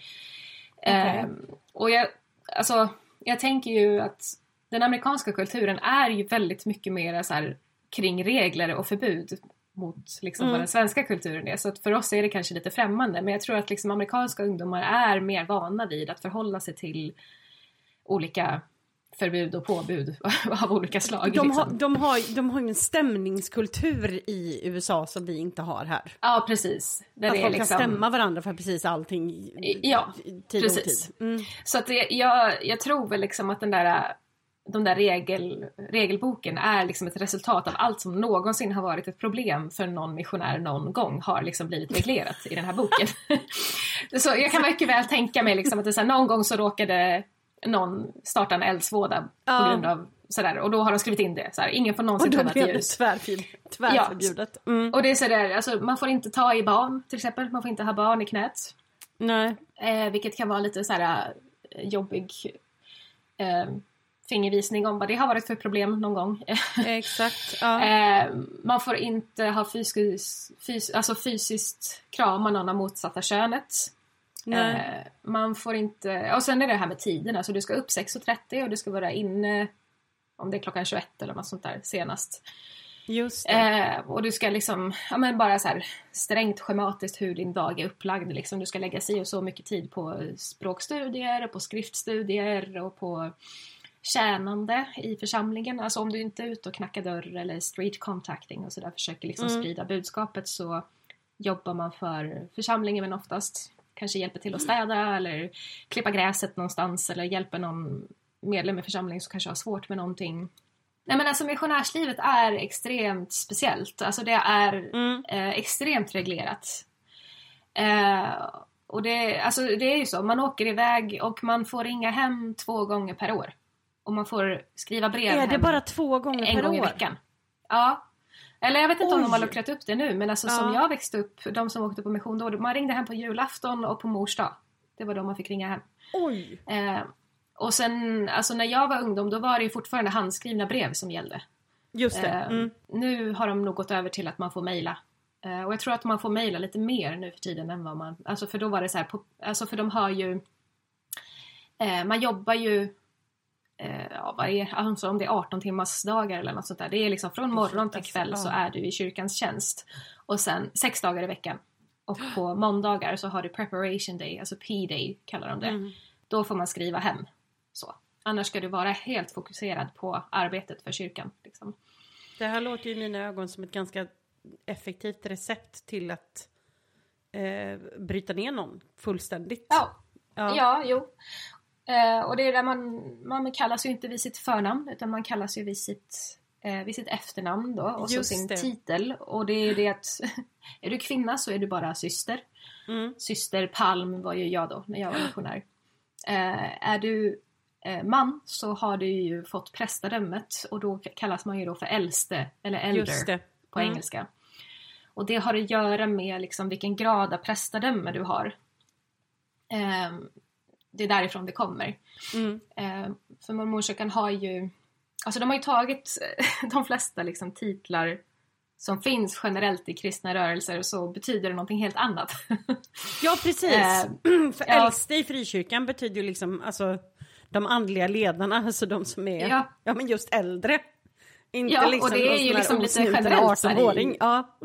Ehm, och jag, alltså, jag tänker ju att den amerikanska kulturen är ju väldigt mycket mer så här, kring regler och förbud mot liksom, vad Mm. den svenska kulturen är. Så för oss är det kanske lite främmande. Men jag tror att liksom, amerikanska ungdomar är mer vana vid att förhålla sig till olika förbud och påbud (laughs) av olika slag. De, liksom. har, de, har, de har ju en stämningskultur i USA som vi inte har här. Ja, precis. Där Att folk liksom... kan stämma varandra för precis allting Ja, tid precis. tid. Mm. Så att det, jag, jag tror väl liksom att den där, de där regel, regelboken är liksom ett resultat av allt som någonsin har varit ett problem för någon missionär någon gång har liksom blivit reglerat i den här boken. (laughs) (laughs) så jag kan mycket väl tänka mig liksom att det så här, någon gång så råkade någon starta en eldsvåda Ja. på grund av sådär och då har de skrivit in det. Så här, ingen får Och någonsin då tända blev ett det ljus. tvärförbjudet. tvärförbjudet. Mm. Och det är sådär, alltså man får inte ta i barn till exempel, man får inte ha barn i knät. Nej. Eh, vilket kan vara lite så här eh, jobbig eh, fingervisning om vad det har varit för problem någon gång. (laughs) Exakt. Ja. eh, man får inte ha fysiskt, fys, alltså fysiskt krama någon av motsatta könet. Eh, man får inte, och sen är det här med tiden, alltså du ska upp 6.30 och du ska vara inne om det är klockan 21 eller något sånt där senast. Just det. Eh, och du ska liksom, ja men bara så här strängt schematiskt hur din dag är upplagd. Liksom. Du ska lägga sig och så mycket tid på språkstudier, och på skriftstudier och på tjänande i församlingen. Alltså om du inte är ute och knackar dörr eller street contacting och sådär försöker liksom Mm. sprida budskapet så jobbar man för församlingen men oftast kanske hjälper till att städa eller klippa gräset någonstans eller hjälper någon medlem i församlingen som kanske har svårt med någonting. Nej men alltså missionärslivet är extremt speciellt. Alltså det är Mm. eh, extremt reglerat. Eh, och det, alltså det är ju så, man åker iväg och man får ringa hem två gånger per år. Och man får skriva brev Är det hem bara två gånger en per gång i veckan. Ja. Eller jag vet inte om de har Oj. luckrat upp det nu men alltså Ja. som jag växte upp, de som åkte på mission då, man ringde hem på julafton och på mors dag. Det var då man fick ringa hem. Oj! Eh, och sen, alltså när jag var ungdom då var det ju fortfarande handskrivna brev som gällde. Just det. Eh, Mm. Nu har de nog gått över till att man får mejla. Eh, och jag tror att man får mejla lite mer nu för tiden än vad man... Alltså för då var det så här, på, alltså för de har ju... Eh, man jobbar ju... Eh, ja, vad är, alltså om det är 18 timmars dagar eller något sånt där. Det är liksom från morgon till kväll så är du i kyrkans tjänst. Och sen sex dagar i veckan. Och på (gasps) måndagar så har du preparation day, alltså P-day kallar de det. Mm. Då får man skriva hem. Så. Annars ska du vara helt fokuserad på arbetet för kyrkan. Liksom. Det här låter ju i mina ögon som ett ganska effektivt recept till att eh, bryta ner någon fullständigt. Ja, Ja. ja. jo. Eh, och det är där man, man kallas ju inte vid sitt förnamn utan man kallas ju vid sitt, eh, vid sitt efternamn då och så Just sin det. titel. Och det är det att (laughs) är du kvinna så är du bara syster. Mm. Syster Palm var ju jag då när jag var missionär. Eh, är du eh, man så har du ju fått prästadömet och då kallas man ju då för äldste eller elder på Mm. engelska. Och det har att göra med liksom vilken grad av prästadöme du har. Ehm, det är därifrån det kommer. Mm. Ehm, för mormorkyrkan har ju, alltså de har ju tagit (laughs) de flesta liksom titlar som finns generellt i kristna rörelser så betyder det någonting helt annat. (laughs) Ja, precis. Eh, (clears throat) För ja. äldste i frikyrkan betyder ju liksom alltså de andliga ledarna, (laughs) alltså de som är Ja. ja, men just äldre. Inte Ja, och liksom det är ju liksom lite generellt i- 18-åring. Ja.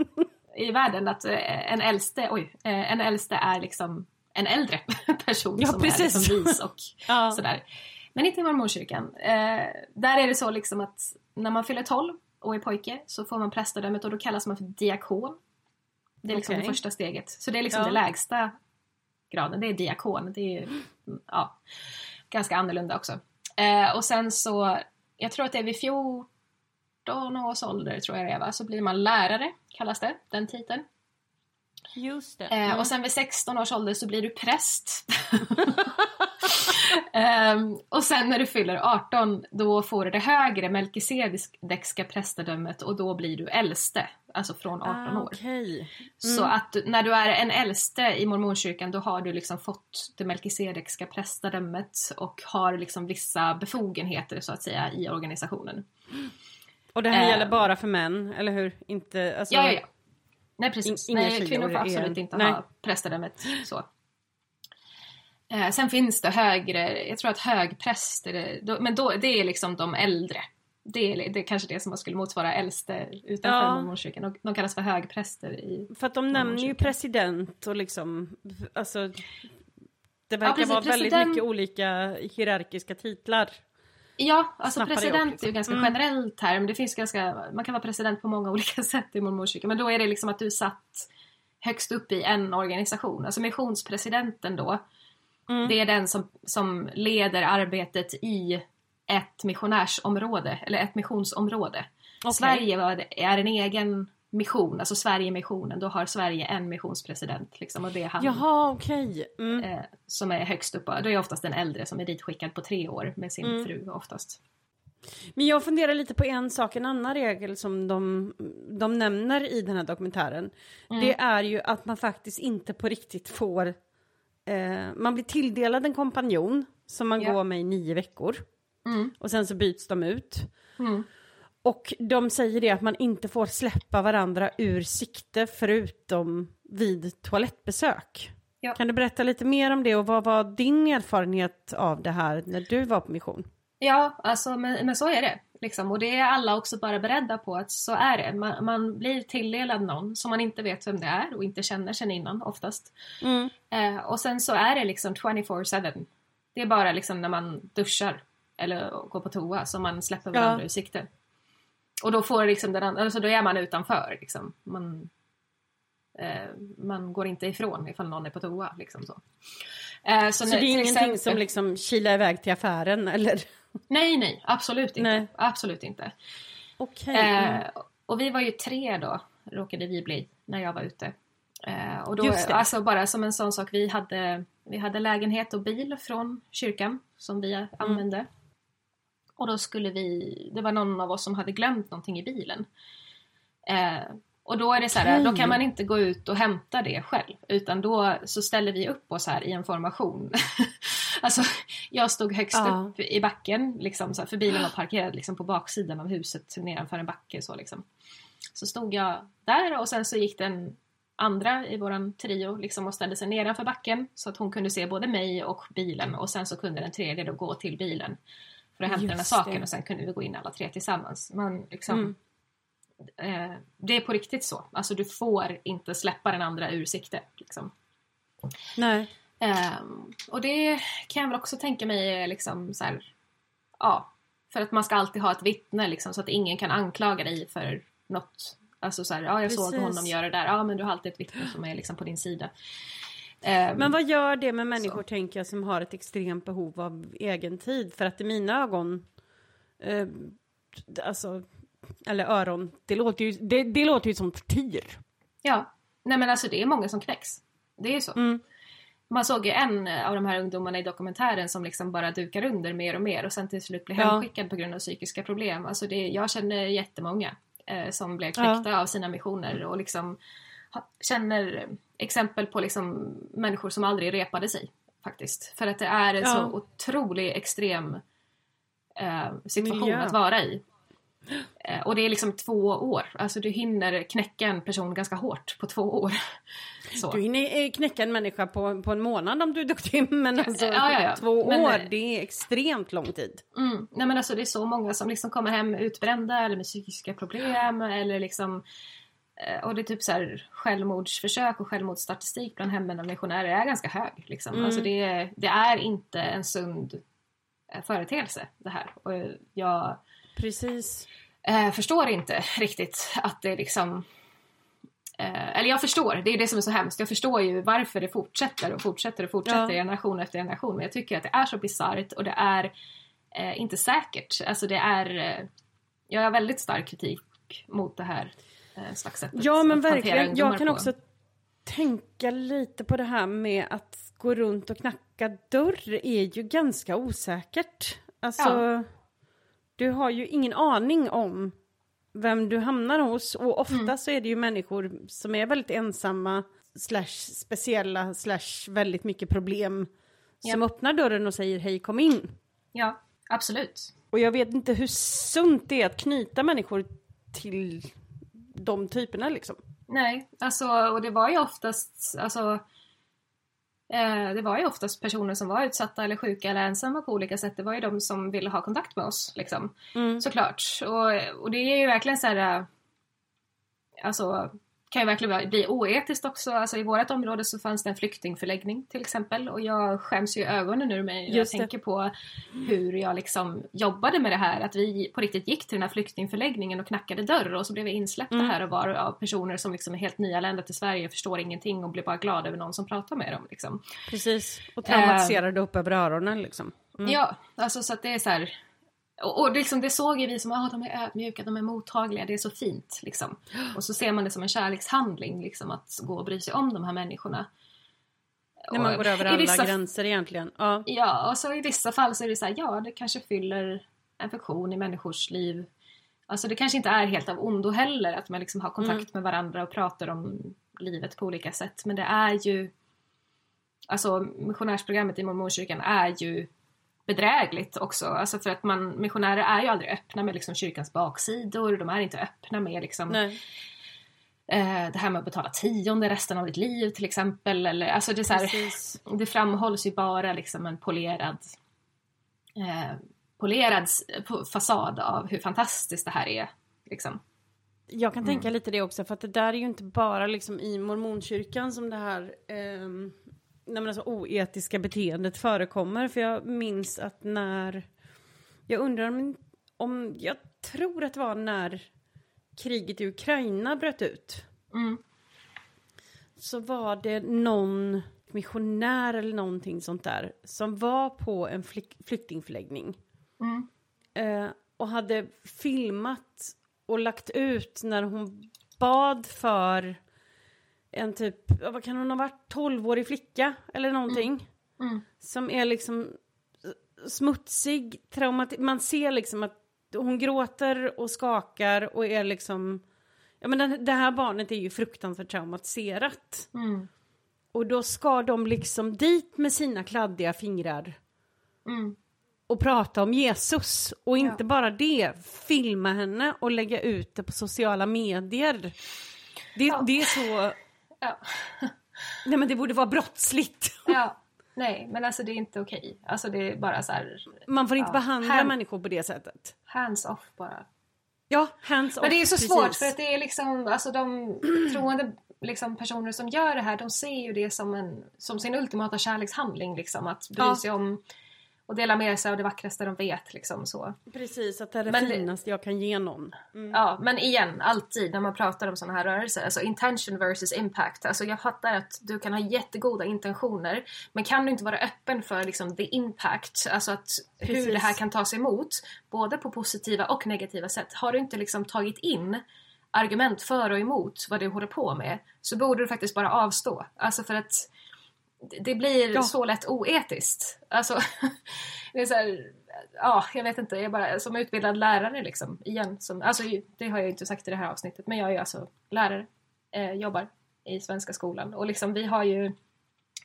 I världen att eh, en äldste, oj, eh, en äldste är liksom en äldre (laughs) person Ja, som precis. är liksom vis och (laughs) Ja. sådär. Men inte i mormorkyrkan. Eh, där är det så liksom att när man fyller 12 och är pojke så får man prästadömet och då kallas man för diakon. Det är liksom Okej. det första steget. Så det är liksom Ja. det lägsta graden, det är diakon. Det är ja, ganska annorlunda också. Eh, och sen så, jag tror att det är vid 14 års ålder tror jag det är va, så blir man lärare, kallas det, den titeln. Just det. Eh, Mm. och sen vid 16 års ålder så blir du präst. (laughs) Ehm, och sen när du fyller 18 då får du det högre melkisedekska prästadömet och då blir du äldste, alltså från 18 ah, år. Okej. Så att när du är en äldste i mormonkyrkan då har du liksom fått det melkisedekska prästadömet och har liksom vissa befogenheter så att säga i organisationen. Och det här Eh. gäller bara för män, eller hur? Inte, alltså, Ja, ja, ja. Nej precis. In- Nej, kvinnor får absolut inte nej. ha prästadömet. Så. Eh, sen finns det högre, jag tror att högpräster, då, men då, det är liksom de äldre. Det är, det är kanske det som man skulle motsvara äldste utanför Ja. mormonkyrkan. De, de kallas för högpräster i... För att de nämner ju president och liksom, alltså det verkar precis, vara väldigt president- mycket olika hierarkiska titlar. Ja, alltså president liksom. är ju ganska Mm. generellt här, men det finns ganska, man kan vara president på många (laughs) olika sätt i mormonkyrkan. Men då är det liksom att du satt högst upp i en organisation. Alltså missionspresidenten då, Mm. det är den som, som leder arbetet i ett missionärsområde, eller ett missionsområde. Okej. Sverige var, är en egen mission, alltså Sverige-missionen, då har Sverige en missionspresident. Liksom, och det är han Jaha, okej. Mm. eh, som är högst upp. Det är oftast en äldre som är ditskickad på tre år med sin Mm. fru oftast. Men jag funderar lite på en sak, en annan regel som de, de nämner i den här dokumentären. Mm. Det är ju att man faktiskt inte på riktigt får, eh, man blir tilldelad en kompanjon som man Ja. går med i nio veckor. Mm. Och sen så byts de ut. Och de säger det att man inte får släppa varandra ur sikte förutom vid toalettbesök. Ja. Kan du berätta lite mer om det och vad var din erfarenhet av det här när du var på mission? Ja, alltså, men, men så är det. Liksom. Och det är alla också bara beredda på att så är det. Man, man blir tilldelad någon som man inte vet vem det är och inte känner sen innan oftast. Mm. Eh, och sen så är det liksom 24-7. Det är bara liksom när man duschar eller går på toa som man släpper Ja. varandra ur sikte. Och då får liksom den andra, alltså då är man utanför liksom. Man, eh, man går inte ifrån ifall någon är på toa liksom så. Eh, Så när- det är ingenting exempel- som liksom kilar iväg till affären eller? Nej, nej, absolut inte. Nej. Absolut inte. Okej. mm. Eh, och vi var ju tre då, råkade vi bli, när jag var ute. Eh, och då, Just det. alltså bara som en sån sak, vi hade, vi hade lägenhet och bil från kyrkan som vi använde. Och då skulle vi, det var någon av oss som hade glömt någonting i bilen. Eh, och då är det så här, Okej. då kan man inte gå ut och hämta det själv utan då så ställer vi upp oss här i en formation. (laughs) alltså jag stod högst Ja. upp i backen liksom så här, för bilen var parkerad liksom på baksidan av huset nedanför en backe så liksom. Så stod jag där och sen så gick den andra i våran trio liksom och ställde sig nedanför backen så att hon kunde se både mig och bilen och sen så kunde den tredje då gå till bilen för att hämta den här Just saken det. och sen kunde vi gå in alla tre tillsammans. Men liksom, Mm. eh, det är på riktigt så. Alltså du får inte släppa den andra ur sikte. Liksom. Nej. Ehm, och det kan jag väl också tänka mig liksom så här, ja, för att man ska alltid ha ett vittne liksom, så att ingen kan anklaga dig för något. Alltså så här, ja jag såg Precis. honom göra det där, ja men du har alltid ett vittne som är liksom på din sida. Ehm, Men vad gör det med människor, tänker jag, som har ett extremt behov av egen tid? För att i mina ögon, eh, alltså, eller öron, det låter ju, det, det låter ju som tortyr. Ja, nej men alltså det är många som knäcks. Det är ju så. Mm. Man såg ju en av de här ungdomarna i dokumentären som liksom bara dukar under mer och mer och sen till slut blir Ja. hemskickad på grund av psykiska problem. Alltså det, jag känner jättemånga eh, som blev knäckta av sina missioner och liksom ha, känner exempel på liksom människor som aldrig repade sig faktiskt. För att det är en Ja. så otrolig extrem eh, situation Miljö. att vara i. Eh, och det är liksom två år, alltså du hinner knäcka en person ganska hårt på två år. (laughs) Så. Du hinner eh, knäcka en människa på, på en månad om du är duktig, (laughs) men alltså Ja, ja, ja. två Men, år, eh, det är extremt lång tid. Mm. Nej men alltså det är så många som liksom kommer hem utbrända eller med psykiska problem eller liksom och det är typ så här självmordsförsök och självmordsstatistik bland hemvända missionärer är ganska hög. Liksom. Mm. Alltså det, är- det är inte en sund eh, företeelse det här. Och jag Precis. eh, förstår inte riktigt att det liksom eh, eller jag förstår, det är det som är så hemskt. Jag förstår ju varför det fortsätter och fortsätter och fortsätter Ja. generation efter generation. Men jag tycker att det är så bisarrt och det är eh, inte säkert. Alltså det är... Eh, jag har väldigt stark kritik mot det här eh, slags sättet Ja men verkligen, jag kan på. också tänka lite på det här med att gå runt och knacka dörr är ju ganska osäkert. Alltså, Ja. du har ju ingen aning om vem du hamnar hos och ofta Mm. så är det ju människor som är väldigt ensamma slash speciella slash väldigt mycket problem som öppnar dörren och säger hej kom in. Ja, absolut. Och jag vet inte hur sunt det är att knyta människor till de typerna liksom. Nej, alltså och det var ju oftast, alltså eh, det var ju oftast personer som var utsatta eller sjuka eller ensamma på olika sätt. Det var ju de som ville ha kontakt med oss liksom. Mm. Såklart. Och, och det är ju verkligen så här, äh, alltså kan ju verkligen bli oetiskt också. Alltså i vårt område så fanns det en flyktingförläggning till exempel och jag skäms ju ögonen ur mig när jag det. tänker på hur jag liksom jobbade med det här. Att vi på riktigt gick till den här flyktingförläggningen och knackade dörr och så blev vi insläppta Mm. här och var av personer som liksom är helt nyanlända till Sverige, förstår ingenting och blir bara glada över någon som pratar med dem. Liksom. Precis, och traumatiserade upp över öronen liksom. Mm. Ja, alltså så att det är så här. Och, och liksom det såg ju vi som, ah, de är ödmjuka, de är mottagliga, det är så fint liksom. Och så ser man det som en kärlekshandling liksom att gå och bry sig om de här människorna. När man Och går över alla vissa, gränser egentligen. Ja. Ja, och så i vissa fall så är det så här, ja det kanske fyller en funktion i människors liv. Alltså det kanske inte är helt av ondo heller att man liksom har kontakt Mm. med varandra och pratar om livet på olika sätt. Men det är ju, alltså missionärsprogrammet i mormonkyrkan är ju bedrägligt också. Alltså för att man, missionärer är ju aldrig öppna med liksom kyrkans baksidor, de är inte öppna med liksom eh, det här med att betala tionde resten av ditt liv till exempel. Eller, alltså det, är så här, det framhålls ju bara liksom en polerad eh, polerad fasad av hur fantastiskt det här är. Liksom. Jag kan tänka Mm. lite det också, för att det där är ju inte bara liksom i mormonkyrkan som det här ehm, nej men alltså, oetiska beteendet förekommer. För jag minns att när, jag undrar om, om, jag tror att det var när kriget i Ukraina bröt ut. Mm. så var det någon missionär eller någonting sånt där som var på en flyk- flyktingförläggning Mm. eh, och hade filmat och lagt ut när hon bad för en typ, vad kan hon ha varit, 12-årig flicka eller någonting. Mm. Som är liksom smutsig, traumat man ser liksom att hon gråter och skakar och är liksom ja men den, det här barnet är ju fruktansvärt traumatiserat. Mm. Och då ska de liksom dit med sina kladdiga fingrar Mm. och prata om Jesus. Och inte Ja. bara det, filma henne och lägga ut det på sociala medier. Det, Ja. det är så... Ja. (laughs) Nej men det borde vara brottsligt. (laughs) ja. Nej, men alltså det är inte okej. Alltså det är bara så här Man får inte Ja. behandla Här- människor på det sättet. hands off bara. Ja, hands off. Men det är så precis. svårt för att det är liksom, alltså de (clears throat) troende liksom, personer som gör det här, de ser ju det som, en, som sin ultimata kärlekshandling liksom. Att bry Ja. sig om och dela med sig av det vackraste de vet liksom så. Precis, att det är det Men finaste jag kan ge någon. Mm. Ja, men igen, alltid när man pratar om sådana här rörelser, alltså intention versus impact. Alltså jag fattar att du kan ha jättegoda intentioner, men kan du inte vara öppen för liksom the impact, alltså att hur Precis. det här kan tas emot, både på positiva och negativa sätt. Har du inte liksom tagit in argument för och emot vad du håller på med, så borde du faktiskt bara avstå. Alltså för att det- blir Ja. så lätt oetiskt. Alltså, (laughs) det är så här, ja, jag vet inte, jag är bara som utbildad lärare liksom, igen. Som, alltså, det har jag ju inte sagt i det här avsnittet, men jag är alltså lärare, eh, jobbar i svenska skolan och liksom vi har ju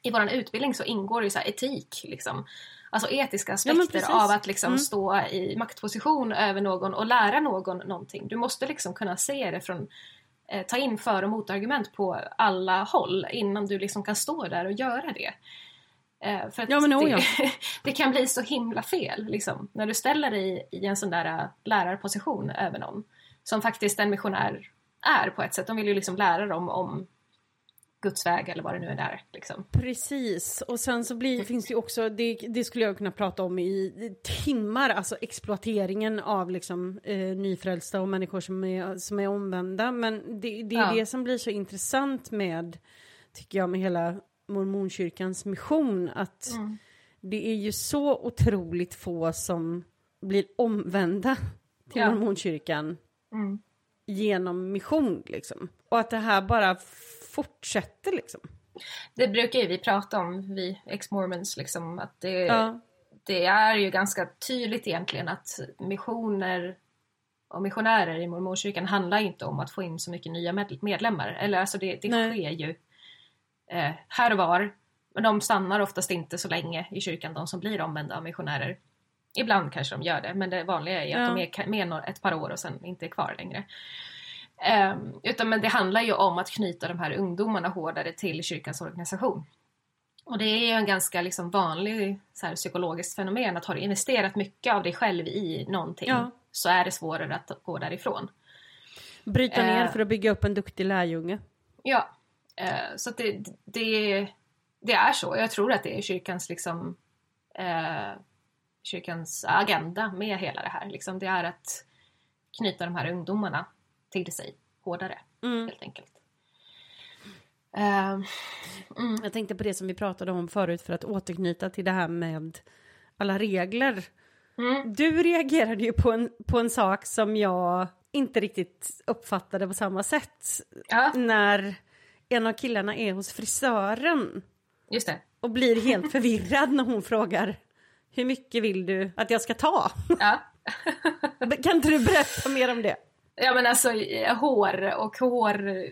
i vår utbildning så ingår ju så etik, liksom. Alltså etiska Ja, aspekter precis. av att liksom Mm. stå i maktposition över någon och lära någon någonting. Du måste liksom kunna se det från ta in för och motargument på alla håll innan du liksom kan stå där och göra det. Eh, för att Ja, men oh, det, ja. (laughs) det kan bli så himla fel liksom, när du ställer dig i en sån där eh, lärarposition över någon som faktiskt en missionär är på ett sätt. De vill ju liksom lära dem om Guds väg eller vad det nu är där. Liksom. Precis, och sen så blir, finns det ju också, det, det skulle jag kunna prata om i timmar, alltså exploateringen av liksom eh, nyfrälsta och människor som är, som är omvända. Men det, det är Ja. det som blir så intressant med, tycker jag, med hela mormonkyrkans mission, att Mm. det är ju så otroligt få som blir omvända till Ja. mormonkyrkan Mm. genom mission liksom. Och att det här bara fortsätter liksom. Det brukar ju vi prata om, vi ex-mormons, liksom, att det, Ja. det är ju ganska tydligt egentligen att missioner och missionärer i mormonkyrkan handlar inte om att få in så mycket nya med- medlemmar. Eller alltså det, det Nej. sker ju eh, här och var. Men de stannar oftast inte så länge i kyrkan, de som blir omvända av missionärer. Ibland kanske de gör det, men det vanliga är ju Ja. att de är med ett par år och sen inte är kvar längre. Ehm, utan men det handlar ju om att knyta de här ungdomarna hårdare till kyrkans organisation. Och det är ju en ganska liksom vanlig så här, psykologiskt fenomen att har du investerat mycket av dig själv i någonting Ja. så är det svårare att gå därifrån. Bryta ner Eh. för att bygga upp en duktig lärjunge. Ja, eh, så det, det, det är så. Jag tror att det är kyrkans liksom eh, kyrkans agenda med hela det här. Liksom, det är att knyta de här ungdomarna till sig hårdare, Mm. helt enkelt. Eh, mm, Jag tänkte på det som vi pratade om förut för att återknyta till det här med alla regler. mm, Du reagerade ju på en, på en sak som jag inte riktigt uppfattade på samma sätt. ja, När en av killarna är hos frisören just det. och blir helt (laughs) förvirrad när hon frågar hur mycket vill du att jag ska ta? Ja. (laughs) Kan inte du berätta mer om det? Ja men alltså hår och hår,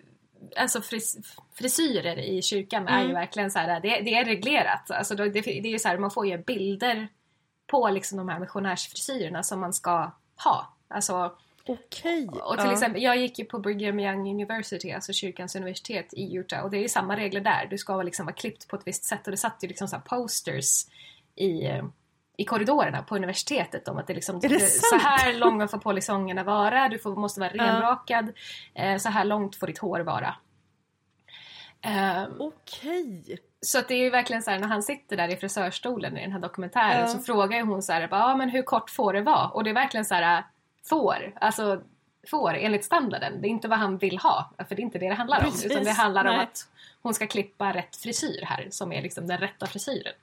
alltså fris, frisyrer i kyrkan är ju Mm. verkligen så här, det, det är reglerat. Alltså det, det är ju så här, man får ju bilder på liksom de här missionärsfrisyrerna som man ska ha. Alltså, Okej. och till exempel, jag gick ju på Brigham Young University, alltså kyrkans universitet i Utah och det är ju samma regler där. Du ska vara liksom vara klippt på ett visst sätt och det satt ju liksom så posters i, i korridorerna på universitetet om att det liksom, Är det så här långa får polisongerna vara, du får, måste vara renrakad, eh, så här långt får ditt hår vara. Ehm, Okej. så att det är ju verkligen så här när han sitter där i frisörstolen i den här dokumentären Ja. så frågar hon så här, ja men hur kort får det vara? Och det är verkligen så här, får, alltså får enligt standarden. Det är inte vad han vill ha, för det är inte det det handlar om. Precis, Utan det handlar om nej. att hon ska klippa rätt frisyr här, som är liksom den rätta frisyren.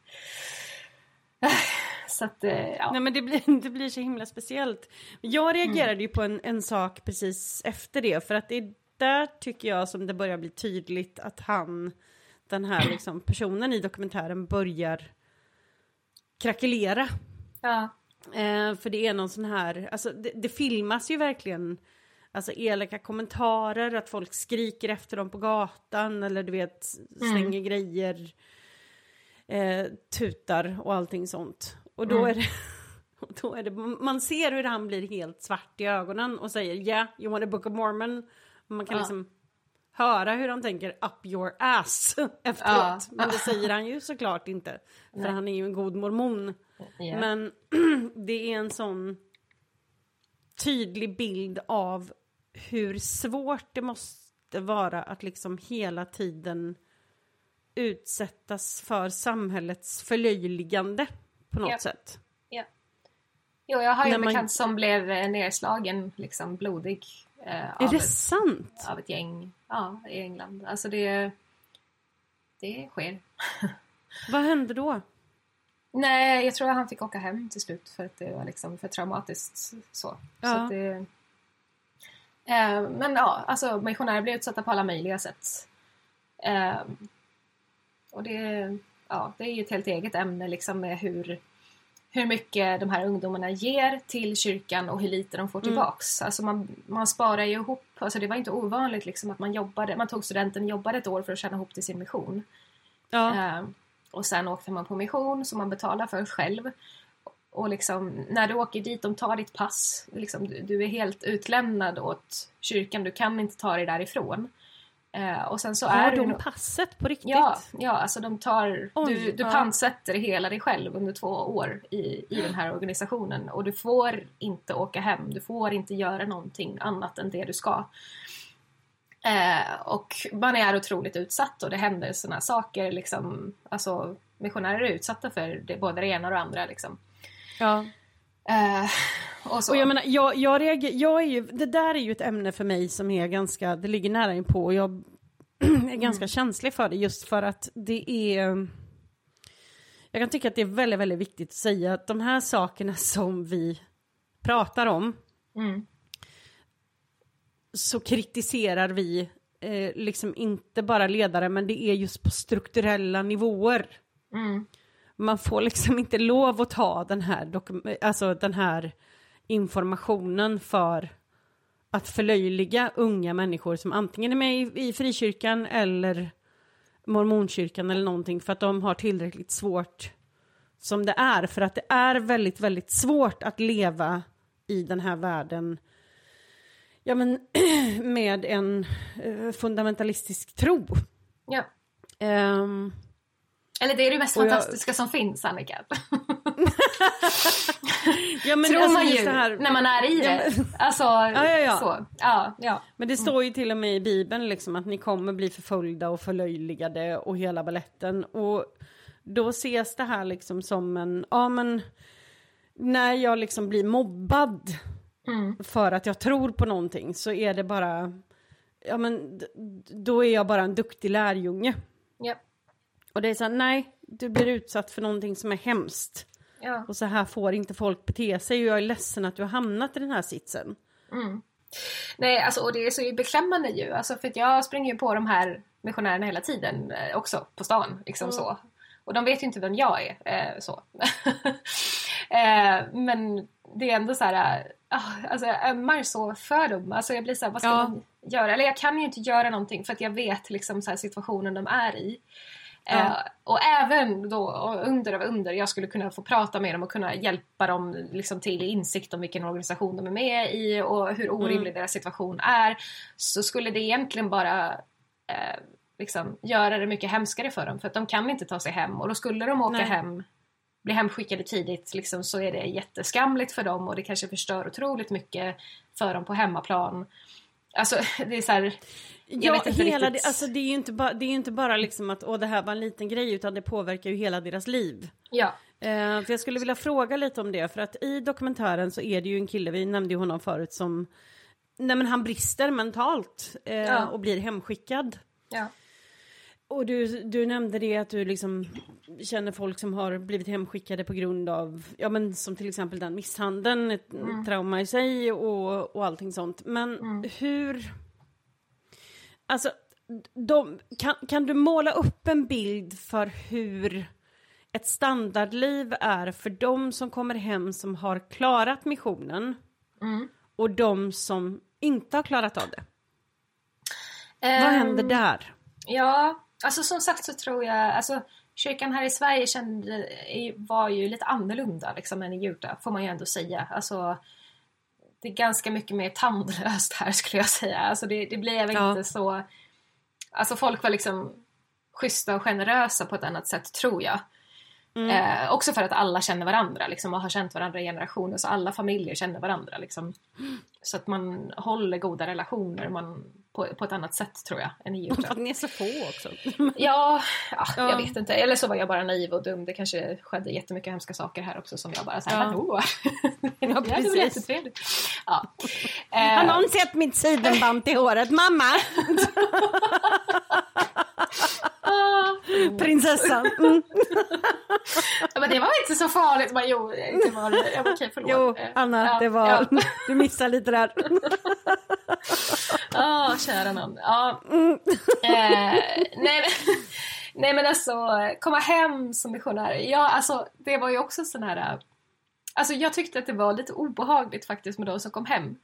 Så att, eh, ja. Nej men det blir, (laughs) det blir så himla speciellt. Jag reagerade Mm. ju på en, en sak precis efter det för att det är där tycker jag som det börjar bli tydligt att han, den här (clears throat) liksom personen i dokumentären börjar krackelera. ja. Eh, för det är någon sån här, alltså det, det filmas ju verkligen alltså elaka kommentarer, att folk skriker efter dem på gatan eller du vet slänger grejer, eh, tutar och allting sånt. Och då är det och (laughs) då är det, man ser hur han blir helt svart i ögonen och säger ja, yeah, you want a book of mormon. Man kan Ja. liksom höra hur han tänker up your ass (laughs) efteråt. Ja. Men det säger (laughs) han ju såklart inte. För han är ju en god mormon. Ja. Men (clears throat) det är en sån tydlig bild av hur svårt det måste vara att liksom hela tiden utsättas för samhällets förlöjligande på något Ja. sätt. Ja. Jo, jag har ju en man- bekant som blev eh, nedslagen, liksom blodig. Eh, Är av, det ett, sant? av ett gäng ja, i England. Alltså det, det sker. (laughs) Vad hände då? Nej, jag tror att han fick åka hem till slut för att det var liksom för traumatiskt. Så, så Ja. att det, eh, men ja, alltså missionärer blir utsatta på alla möjliga sätt. Eh, och det, ja, det är ju ett helt eget ämne liksom med hur, hur mycket de här ungdomarna ger till kyrkan och hur lite de får tillbaks. Alltså man, man sparar ju ihop, alltså det var inte ovanligt liksom att man jobbade, man tog studenten, jobbade ett år för att tjäna ihop till sin mission. Ja, Eh, och sen åkte man på mission som man betalar för själv. Och liksom, när du åker dit, de tar ditt pass. Liksom, du, du är helt utlämnad åt kyrkan, du kan inte ta dig därifrån. Eh, och sen så är har du... de passet på riktigt? Ja, ja, alltså de tar... Oj, du du ja. pantsätter hela dig själv under två år i, i den här organisationen. Och du får inte åka hem, du får inte göra någonting annat än det du ska. Eh, och man är otroligt utsatt och det händer såna saker liksom. Alltså missionärer är utsatta för det, både det ena och det andra liksom. ja. Eh, och. Och jag menar, jag, jag reagerar, jag är ju, det där är ju ett ämne för mig som är ganska, det ligger nära inpå och jag (clears throat) är ganska känslig för det just för att det är jag kan tycka att det är väldigt, väldigt viktigt att säga att de här sakerna (laughs) som vi pratar om Mm. så kritiserar vi eh, liksom inte bara ledare men det är just på strukturella nivåer. Mm. Man får liksom inte lov att ta den här, alltså den här informationen för att förlöjliga unga människor som antingen är med i, i frikyrkan eller mormonkyrkan eller någonting för att de har tillräckligt svårt som det är. För att det är väldigt, väldigt svårt att leva i den här världen ja, men, (clears throat) med en eh, fundamentalistisk tro. Ja. Ehm, Eller det är det mest Och jag- fantastiska som finns Annika. (laughs) ja, men Tror alltså man ju här- när man är i Ja, det. men- Alltså, ja, ja. så. Ja, ja. Men det står ju till och med i Bibeln liksom att ni kommer bli förföljda och förlöjligade och hela balletten. Och då ses det här liksom som en, ja men när jag liksom blir mobbad Mm. för att jag tror på någonting så är det bara, ja men då är jag bara en duktig lärjunge. Och det är så här, nej, du blir utsatt för någonting som är hemskt. Ja. Och så här får inte folk bete sig och jag är ledsen att du har hamnat i den här sitsen. Nej, alltså, och det är så beklämmande ju. Alltså, för jag springer ju på de här missionärerna hela tiden eh, också på stan. Liksom Mm. så. Och de vet ju inte vem jag är. Eh, så. (laughs) eh, men det är ändå så här... eh, ah, alltså jag ömmar så för dem. Alltså jag blir så här, vad ska Ja. man göra? Eller jag kan ju inte göra någonting för att jag vet liksom så situationen de är i. Eh, och även då, under av under, jag skulle kunna få prata med dem och kunna hjälpa dem liksom till insikt om vilken organisation de är med i och hur orimlig deras situation är. Så skulle det egentligen bara eh, liksom göra det mycket hemskare för dem för att de kan inte ta sig hem och då skulle de åka Nej. hem bli hemskickade tidigt liksom, så är det jätteskamligt för dem och det kanske förstör otroligt mycket för dem på hemmaplan. Alltså (laughs) det är så här, Ja, hela det, alltså det är ju inte, ba, det är inte bara liksom att åh, det här var en liten grej utan det påverkar ju hela deras liv. Ja, Eh, för jag skulle vilja fråga lite om det för att i dokumentären så är det ju en kille, vi nämnde ju honom förut som Nej men han brister mentalt eh, Ja. och blir hemskickad. ja, Och du, du nämnde det att du liksom känner folk som har blivit hemskickade på grund av, ja men som till exempel den misshandeln, ett trauma i sig och, och allting sånt. Men hur, alltså, de, kan, kan du måla upp en bild för hur ett standardliv är för de som kommer hem som har klarat missionen Mm. och de som inte har klarat av det? Ehm, Vad händer där? Ja, alltså som sagt så tror jag, alltså kyrkan här i Sverige kände, var ju lite annorlunda liksom än i Utah, får man ju ändå säga. Alltså, det är ganska mycket mer tandlöst här (laughs) skulle jag säga. Alltså det, det blev Ja. inte så... Alltså folk var liksom schyssta och generösa på ett annat sätt tror jag. Mm. Eh, också för att alla känner varandra liksom, och har känt varandra i generationer, så alla familjer känner varandra. Liksom. Så att man håller goda relationer man, på, på ett annat sätt tror jag, än i För Utah. att ni är så få också. Ja, (laughs) ja, Ja. jag vet inte. Eller så var jag bara naiv och dum. Det kanske skedde jättemycket hemska saker här också som jag bara såhär, Ja. vadå? (laughs) Ja, det var precis. jättetrevligt. Ja. Har Eh, någon sett mitt sidenband till håret? Mamma! (laughs) ah, Prinsessan. (laughs) Mm. ja, men det var inte så farligt. Bara, jo, det var det. Ja, Okej, förlåt. Jo, Eh, Anna, ja, det var... Ja. (laughs) Du missade lite där. (laughs) Ah, kära någon. Ja. Mm. Eh, nej, men, nej men alltså, komma hem som missionär. Ja, alltså det var ju också sån här... Alltså jag tyckte att det var lite obehagligt faktiskt med de som kom hem.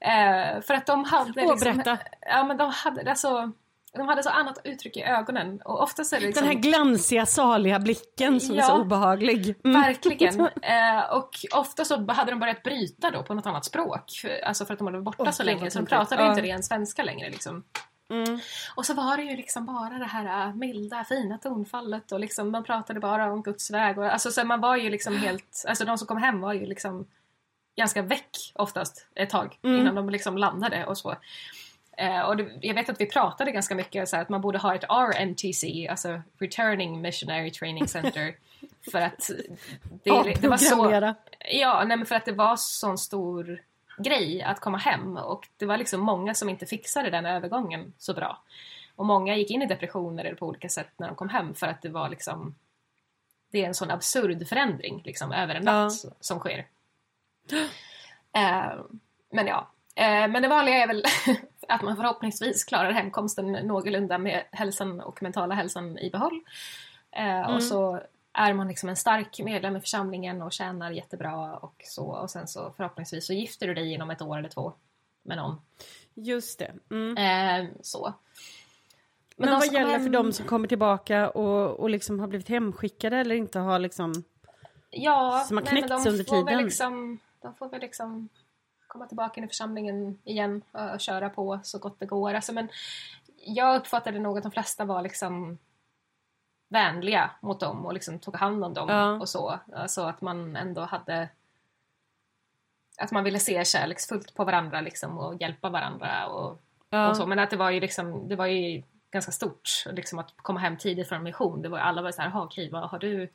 Eh, för att de hade Åh, liksom... berätta. Ja men de hade alltså... De hade så annat uttryck i ögonen och ofta så är det liksom... Den här glansiga, saliga blicken som är Ja. så obehaglig. Mm. Verkligen. (laughs) Eh, och ofta så hade de börjat bryta då på något annat språk. För, alltså för att de hade varit borta Åh, så länge så de pratade Ja. inte ren svenska längre liksom. Mm. Och så var det ju liksom bara det här äh, milda, fina tonfallet och liksom man pratade bara om Guds väg. Och, alltså så man var ju liksom helt, alltså de som kom hem var ju liksom ganska väck oftast ett tag Mm. innan de liksom landade och så. Eh, och det, jag vet att vi pratade ganska mycket så här, att man borde ha ett RNTC, alltså Returning Missionary Training Center. (laughs) för att det, det var så... Ja, nej, men för att det var sån stor grej att komma hem och det var liksom många som inte fixade den övergången så bra. Och många gick in i depressioner eller på olika sätt när de kom hem för att det var liksom det är en sån absurd förändring liksom över en natt som sker. Eh, men ja, eh, men det vanliga är väl (laughs) att man förhoppningsvis klarar hemkomsten någorlunda med hälsan och mentala hälsan i behåll. Eh, Och så är man liksom en stark medlem i församlingen och tjänar jättebra och så och sen så förhoppningsvis så gifter du dig inom ett år eller två med någon. Just det. Mm. Eh, så. Men, de vad som gäller för de som kommer tillbaka och, och liksom har blivit hemskickade eller inte har liksom... Ja, som har nej, men knäckts de under får Väl tiden. liksom, de får väl liksom komma tillbaka in i församlingen igen och, köra på så gott det går. Alltså, men jag uppfattade nog att de flesta var liksom vänliga mot dem och liksom tog hand om dem Ja. och så. Alltså att man ändå hade att man ville se kärleksfullt på varandra liksom och hjälpa varandra och, Ja. och så. Men att det var ju liksom, det var ju ganska stort liksom att komma hem tidigt från mission. Det var, alla var så här, "Jaha, okej, vad har du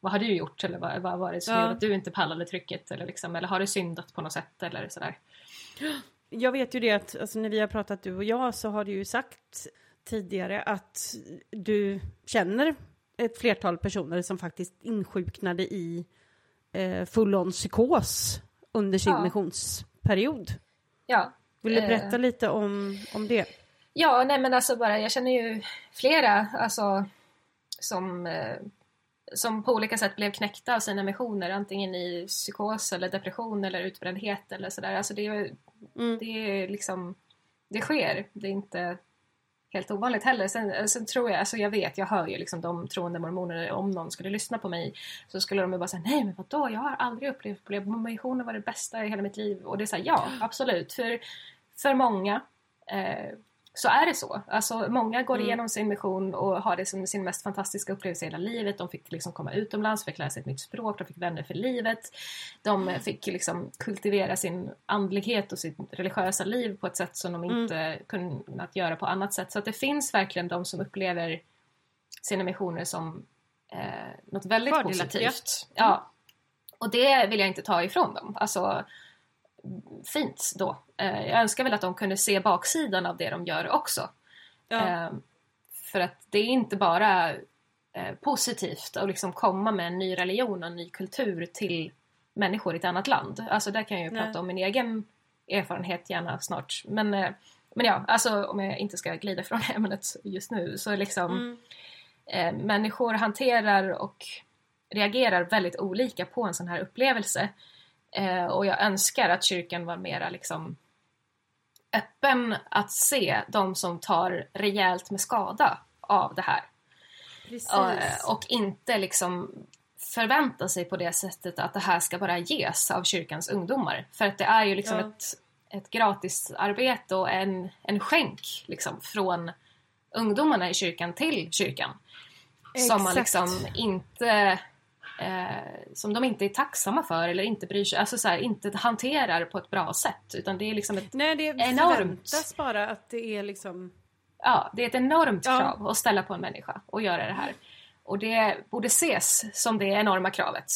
vad har du gjort eller vad, vad var det som Ja. gjorde att du inte pallade trycket eller liksom, eller har du syndat på något sätt eller sådär. Jag vet ju det att alltså, när vi har pratat du och jag så har du ju sagt tidigare att du känner ett flertal personer som faktiskt insjuknade i eh, full-on psykos under sin Ja. missionsperiod. Ja. Vill du Eh. berätta lite om, om det? Ja, nej men alltså bara, jag känner ju flera alltså som, eh, som på olika sätt blev knäckta av sina missioner, antingen i psykos eller depression eller utbrändhet eller sådär. Alltså det, är- Mm. det är liksom, det sker. Det är inte helt ovanligt heller. Sen, sen tror jag, alltså jag vet, jag hör ju liksom de troende mormoner, om någon skulle lyssna på mig så skulle de ju bara säga nej men vadå, jag har aldrig upplevt problem. Missionen var det bästa i hela mitt liv. Och det är så här, ja absolut. För, för många eh, så är det så. Alltså, många går Mm. igenom sin mission och har det som sin mest fantastiska upplevelse i hela livet. De fick liksom komma utomlands, fick lära sig ett nytt språk, de fick vänner för livet. De fick liksom kultivera sin andlighet och sitt religiösa liv på ett sätt som de Mm. inte kunnat göra på annat sätt. Så att det finns verkligen de som upplever sina missioner som eh, något väldigt positivt. Ja. Och det vill jag inte ta ifrån dem. Alltså, fint då. Eh, jag önskar väl att de kunde se baksidan av det de gör också. Ja. Eh, för att det är inte bara eh, positivt att liksom komma med en ny religion och en ny kultur till människor i ett annat land. Alltså där kan jag ju Nej. prata om min egen erfarenhet gärna snart. Men, eh, men ja, alltså om jag inte ska glida från (laughs) ämnet just nu så liksom Mm. eh, människor hanterar och reagerar väldigt olika på en sån här upplevelse. Eh, och jag önskar att kyrkan var mera liksom öppen att se de som tar rejält med skada av det här. Eh, Och inte liksom förvänta sig på det sättet att det här ska bara ges av kyrkans ungdomar. För att det är ju liksom Ja. ett, ett gratisarbete och en, en skänk liksom från ungdomarna i kyrkan till kyrkan. Som man Exakt. liksom inte eh, som de inte är tacksamma för eller inte bryr sig, alltså så här, inte hanterar på ett bra sätt utan det är liksom ett, Nej, det Enormt. bara att det är liksom... ja, det är ett enormt Ja. krav att ställa på en människa och göra det här. Och det borde ses som det enorma kravet.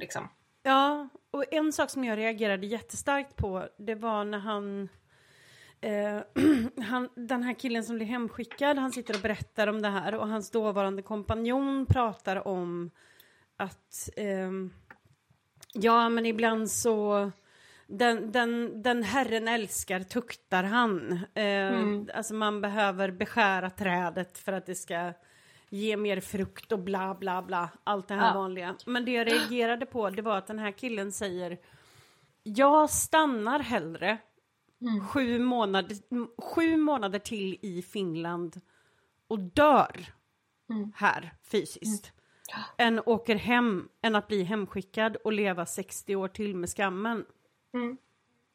Liksom. Ja, och en sak som jag reagerade jättestarkt på, det var när han... Eh, (clears throat) han den här killen som blir hemskickad, han sitter och berättar om det här och hans dåvarande kompanjon pratar om att... ehm, ja, men ibland så... Den, den, den herren älskar tuktar han. Eh, Alltså man behöver beskära trädet för att det ska ge mer frukt och bla bla bla. Allt det här Ja. vanliga. Men det jag (gasps) reagerade på det var att den här killen säger Jag stannar hellre sju, månader, sju månader till i Finland och dör här fysiskt. Än åker hem, än att bli hemskickad och leva 60 år till med skammen.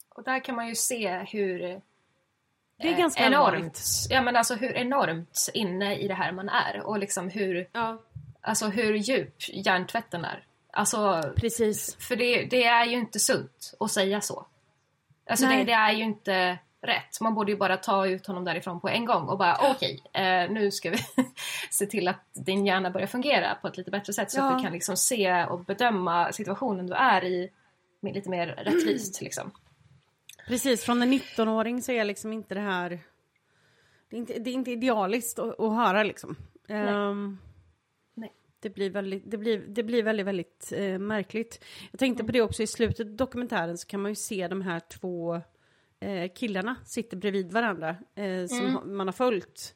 Och där kan man ju se hur Det är eh, ganska enormt, allvarligt. ja, men alltså hur enormt inne i det här man är och liksom hur, Ja, alltså hur djup hjärntvätten är. Alltså, precis. för det, det är ju inte sunt att säga så. Alltså det, det är ju inte rätt. Man borde ju bara ta ut honom därifrån på en gång och bara okej, eh, nu ska vi (laughs) se till att din hjärna börjar fungera på ett lite bättre sätt så Ja. att du kan liksom se och bedöma situationen du är i lite mer rättvist (clears throat) liksom. Precis, från en 19-åring så är liksom inte det här... Det är inte, det är inte idealiskt att, att höra liksom. Nej. Det blir väldigt, det blir, det blir väldigt, väldigt eh, märkligt. Jag tänkte på det också i slutet av dokumentären så kan man ju se de här två eh, killarna sitter bredvid varandra eh, som ha- man har följt.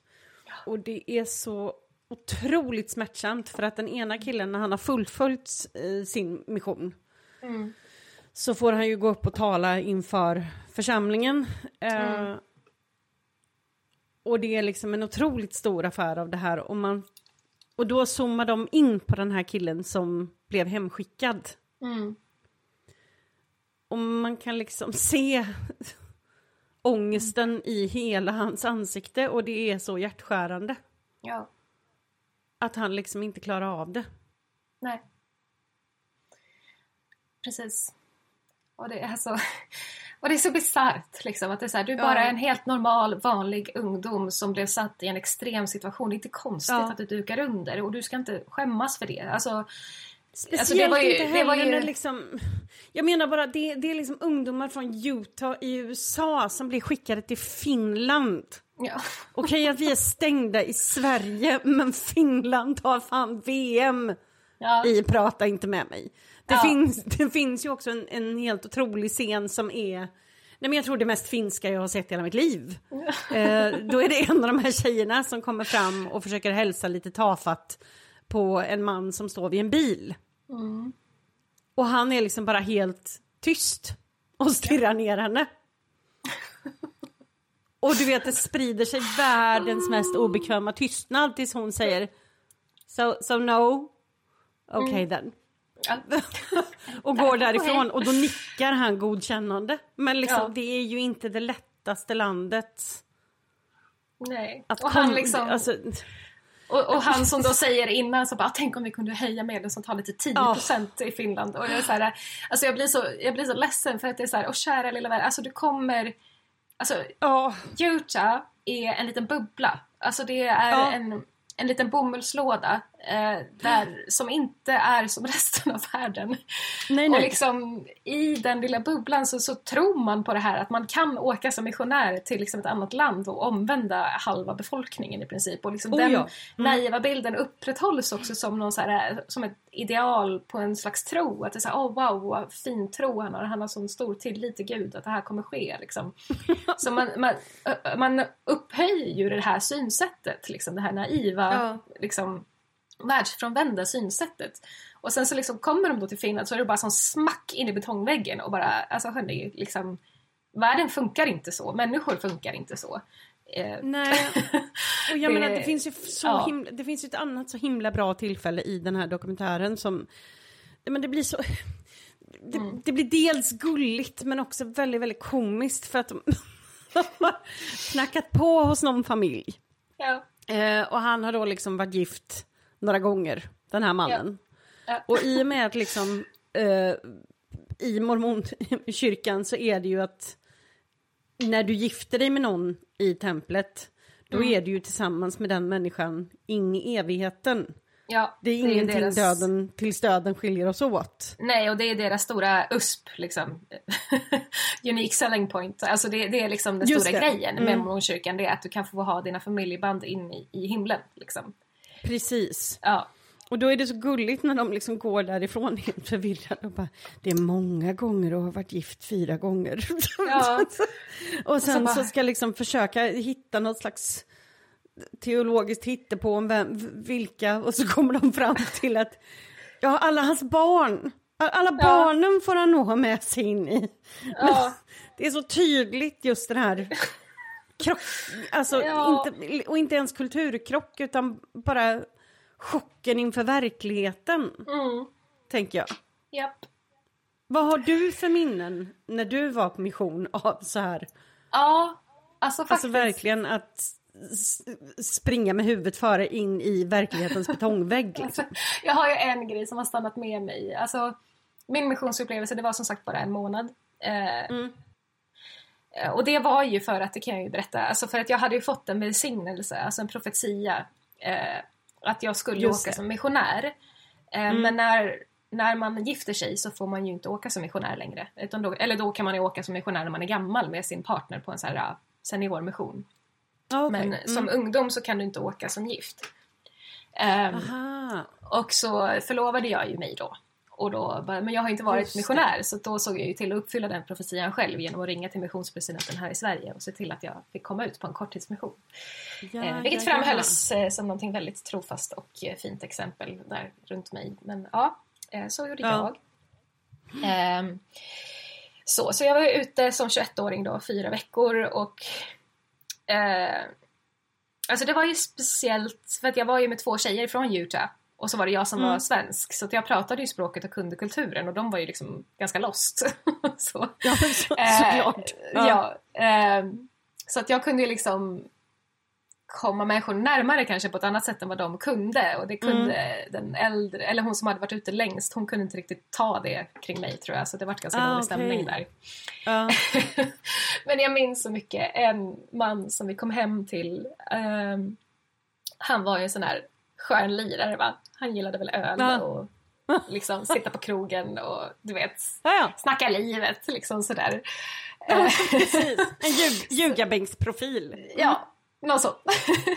Och det är så otroligt smärtsamt för att den ena killen när han har fullföljt eh, sin mission så får han ju gå upp och tala inför församlingen. Eh, och det är liksom en otroligt stor affär av det här. Och, man, och då zoomar de in på den här killen som blev hemskickad. Mm. Och man kan liksom (laughs) se ångesten i hela hans ansikte och det är så hjärtskärande. Ja, Att han liksom inte klarar av det. nej. Precis. Och det är så, (laughs) och det är så bisarrt liksom att det är så här, du är Ja. bara en helt normal vanlig ungdom som blev satt i en extrem situation. Det är inte konstigt Ja. att du dukar under och du ska inte skämmas för det. Alltså, Speciellt Alltså, det var ju- inte det heller var ju- när liksom... Jag menar bara, det, det är liksom ungdomar från Utah i USA som blir skickade till Finland. ja. (laughs) Okej att vi är stängda i Sverige, men Finland har fan VM Ja. i Prata inte med mig. Det, Ja. finns, det finns ju också en, en helt otrolig scen som är... Nej men jag tror det mest finska jag har sett i hela mitt liv. Eh, då är det en av de här tjejerna som kommer fram och försöker hälsa lite tafatt på en man som står vid en bil. Och han är liksom bara helt tyst och stirrar ner henne. Och du vet det sprider sig världens mest obekväma tystnad tills hon säger So, so no? Okej then. Ja. (laughs) Och går därifrån och då nickar han godkännande. Men liksom Ja. det är ju inte det lättaste landet Nej. att och, han liksom, alltså, och, och han som då säger innan så bara, "Ah, tänk om vi kunde höja medlemsantalet till 10% i Finland. Och jag, är så här, alltså jag, blir så, jag blir så ledsen för att det är så här, och kära lilla vän, alltså du kommer, alltså ja, Utah är en liten bubbla. Alltså det är Ja. en, en liten bomullslåda där, som inte är som (laughs) resten av världen. nej Och nej. liksom i den lilla bubblan så, så tror man på det här att man kan åka som missionär till liksom ett annat land och omvända halva befolkningen i princip. Och liksom Oh, den ja. naiva bilden upprätthålls också som, någon så här, som ett ideal på en slags tro. Att det är så här, oh wow vad fin tro han har. Han har sån stor tillit till Gud att det här kommer ske. Liksom. (laughs) så man, man, man upphöjer ju det här synsättet, liksom, det här naiva Ja. liksom, världsfrånvända synsättet. Och sen så liksom kommer de då till Finland så är det bara som smack in i betongväggen och bara, alltså hörni, liksom världen funkar inte så, människor funkar inte så. Eh, Nej, och jag (laughs) menar det finns ju så ja. himla, det finns ju ett annat så himla bra tillfälle i den här dokumentären som, men det blir så, (laughs) det, Mm. det blir dels gulligt men också väldigt, väldigt komiskt för att de (laughs) har knackat på hos någon familj. ja. Eh, och han har då liksom varit gift några gånger, den här mannen. Ja. Och i och med att liksom eh, i mormonkyrkan så är det ju att när du gifter dig med någon i templet då Mm. är du ju tillsammans med den människan in i evigheten. ja, Det är ingenting deras- döden tills döden skiljer oss åt. Nej, och det är deras stora USP, liksom. (laughs) Unique selling point. Alltså det, det är liksom den Just stora det. grejen med Mm. mormonkyrkan. Det är att du kan få ha dina familjeband in i, i himlen. Liksom. Precis. Ja. Och då är det så gulligt när de liksom går därifrån helt förvirrade och bara Det är många gånger och har varit gift fyra gånger. (laughs) Ja. och sen bara- så ska liksom försöka hitta något slags teologiskt hittepå om vem, vilka och så kommer de fram till att ja, alla hans barn, alla barnen får han nog ha med sig in i. Ja. (laughs) Det är så tydligt just den här (laughs) krock, alltså Ja. inte, och inte ens kulturkrock utan bara chocken inför verkligheten, Mm. tänker jag. Japp. Vad har du för minnen när du var på mission av så här, Ja, alltså faktiskt. alltså verkligen att springa med huvudet före in i verklighetens betongvägg? (laughs) Liksom. Jag har ju en grej som har stannat med mig. Alltså, min missionsupplevelse det var som sagt bara en månad. Eh, Mm. Eh, Och det var ju för att, det kan jag ju berätta, alltså för att jag hade ju fått en välsignelse, alltså en profetia. Eh, att jag skulle Just åka det. som missionär. Eh, Men när, när man gifter sig så får man ju inte åka som missionär längre. Utan då, eller då kan man ju åka som missionär när man är gammal med sin partner på en sån här seniormission. Ja, okej. Men som ungdom så kan du inte åka som gift. Aha. och så förlovade jag ju mig då. Och då bara, men jag har inte varit missionär så då såg jag ju till att uppfylla den profetian själv genom att ringa till missionspresidenten här i Sverige och se till att jag fick komma ut på en korttidsmission. Ja, eh, vilket ja, ja. framhölls eh, som någonting väldigt trofast och eh, fint exempel där runt mig. Men ja, eh, så gjorde Ja. jag. Ehm, så, så jag var ute som 21-åring då, fyra veckor och eh, Alltså det var ju speciellt för att jag var ju med två tjejer från Utah och så var det jag som Mm. var svensk så jag pratade ju språket och kunde kulturen och de var ju liksom ganska lost. (laughs) så. Ja, så, Eh, såklart. Ja. ehm, så att jag kunde ju liksom komma människor närmare kanske på ett annat sätt än vad de kunde och det kunde Mm. den äldre, eller hon som hade varit ute längst, hon kunde inte riktigt ta det kring mig tror jag så det var ganska Ah, dålig okej. stämning där. Ja. (laughs) Men jag minns så mycket en man som vi kom hem till. ehm, han var ju en sån här skön lirare va. Han gillade väl öl Ja. och liksom (laughs) sitta på krogen och du vet Ja, ja. snacka livet liksom sådär. ja Eh, precis. En ljug, (laughs) ljugarbänksprofil. ja, något sånt.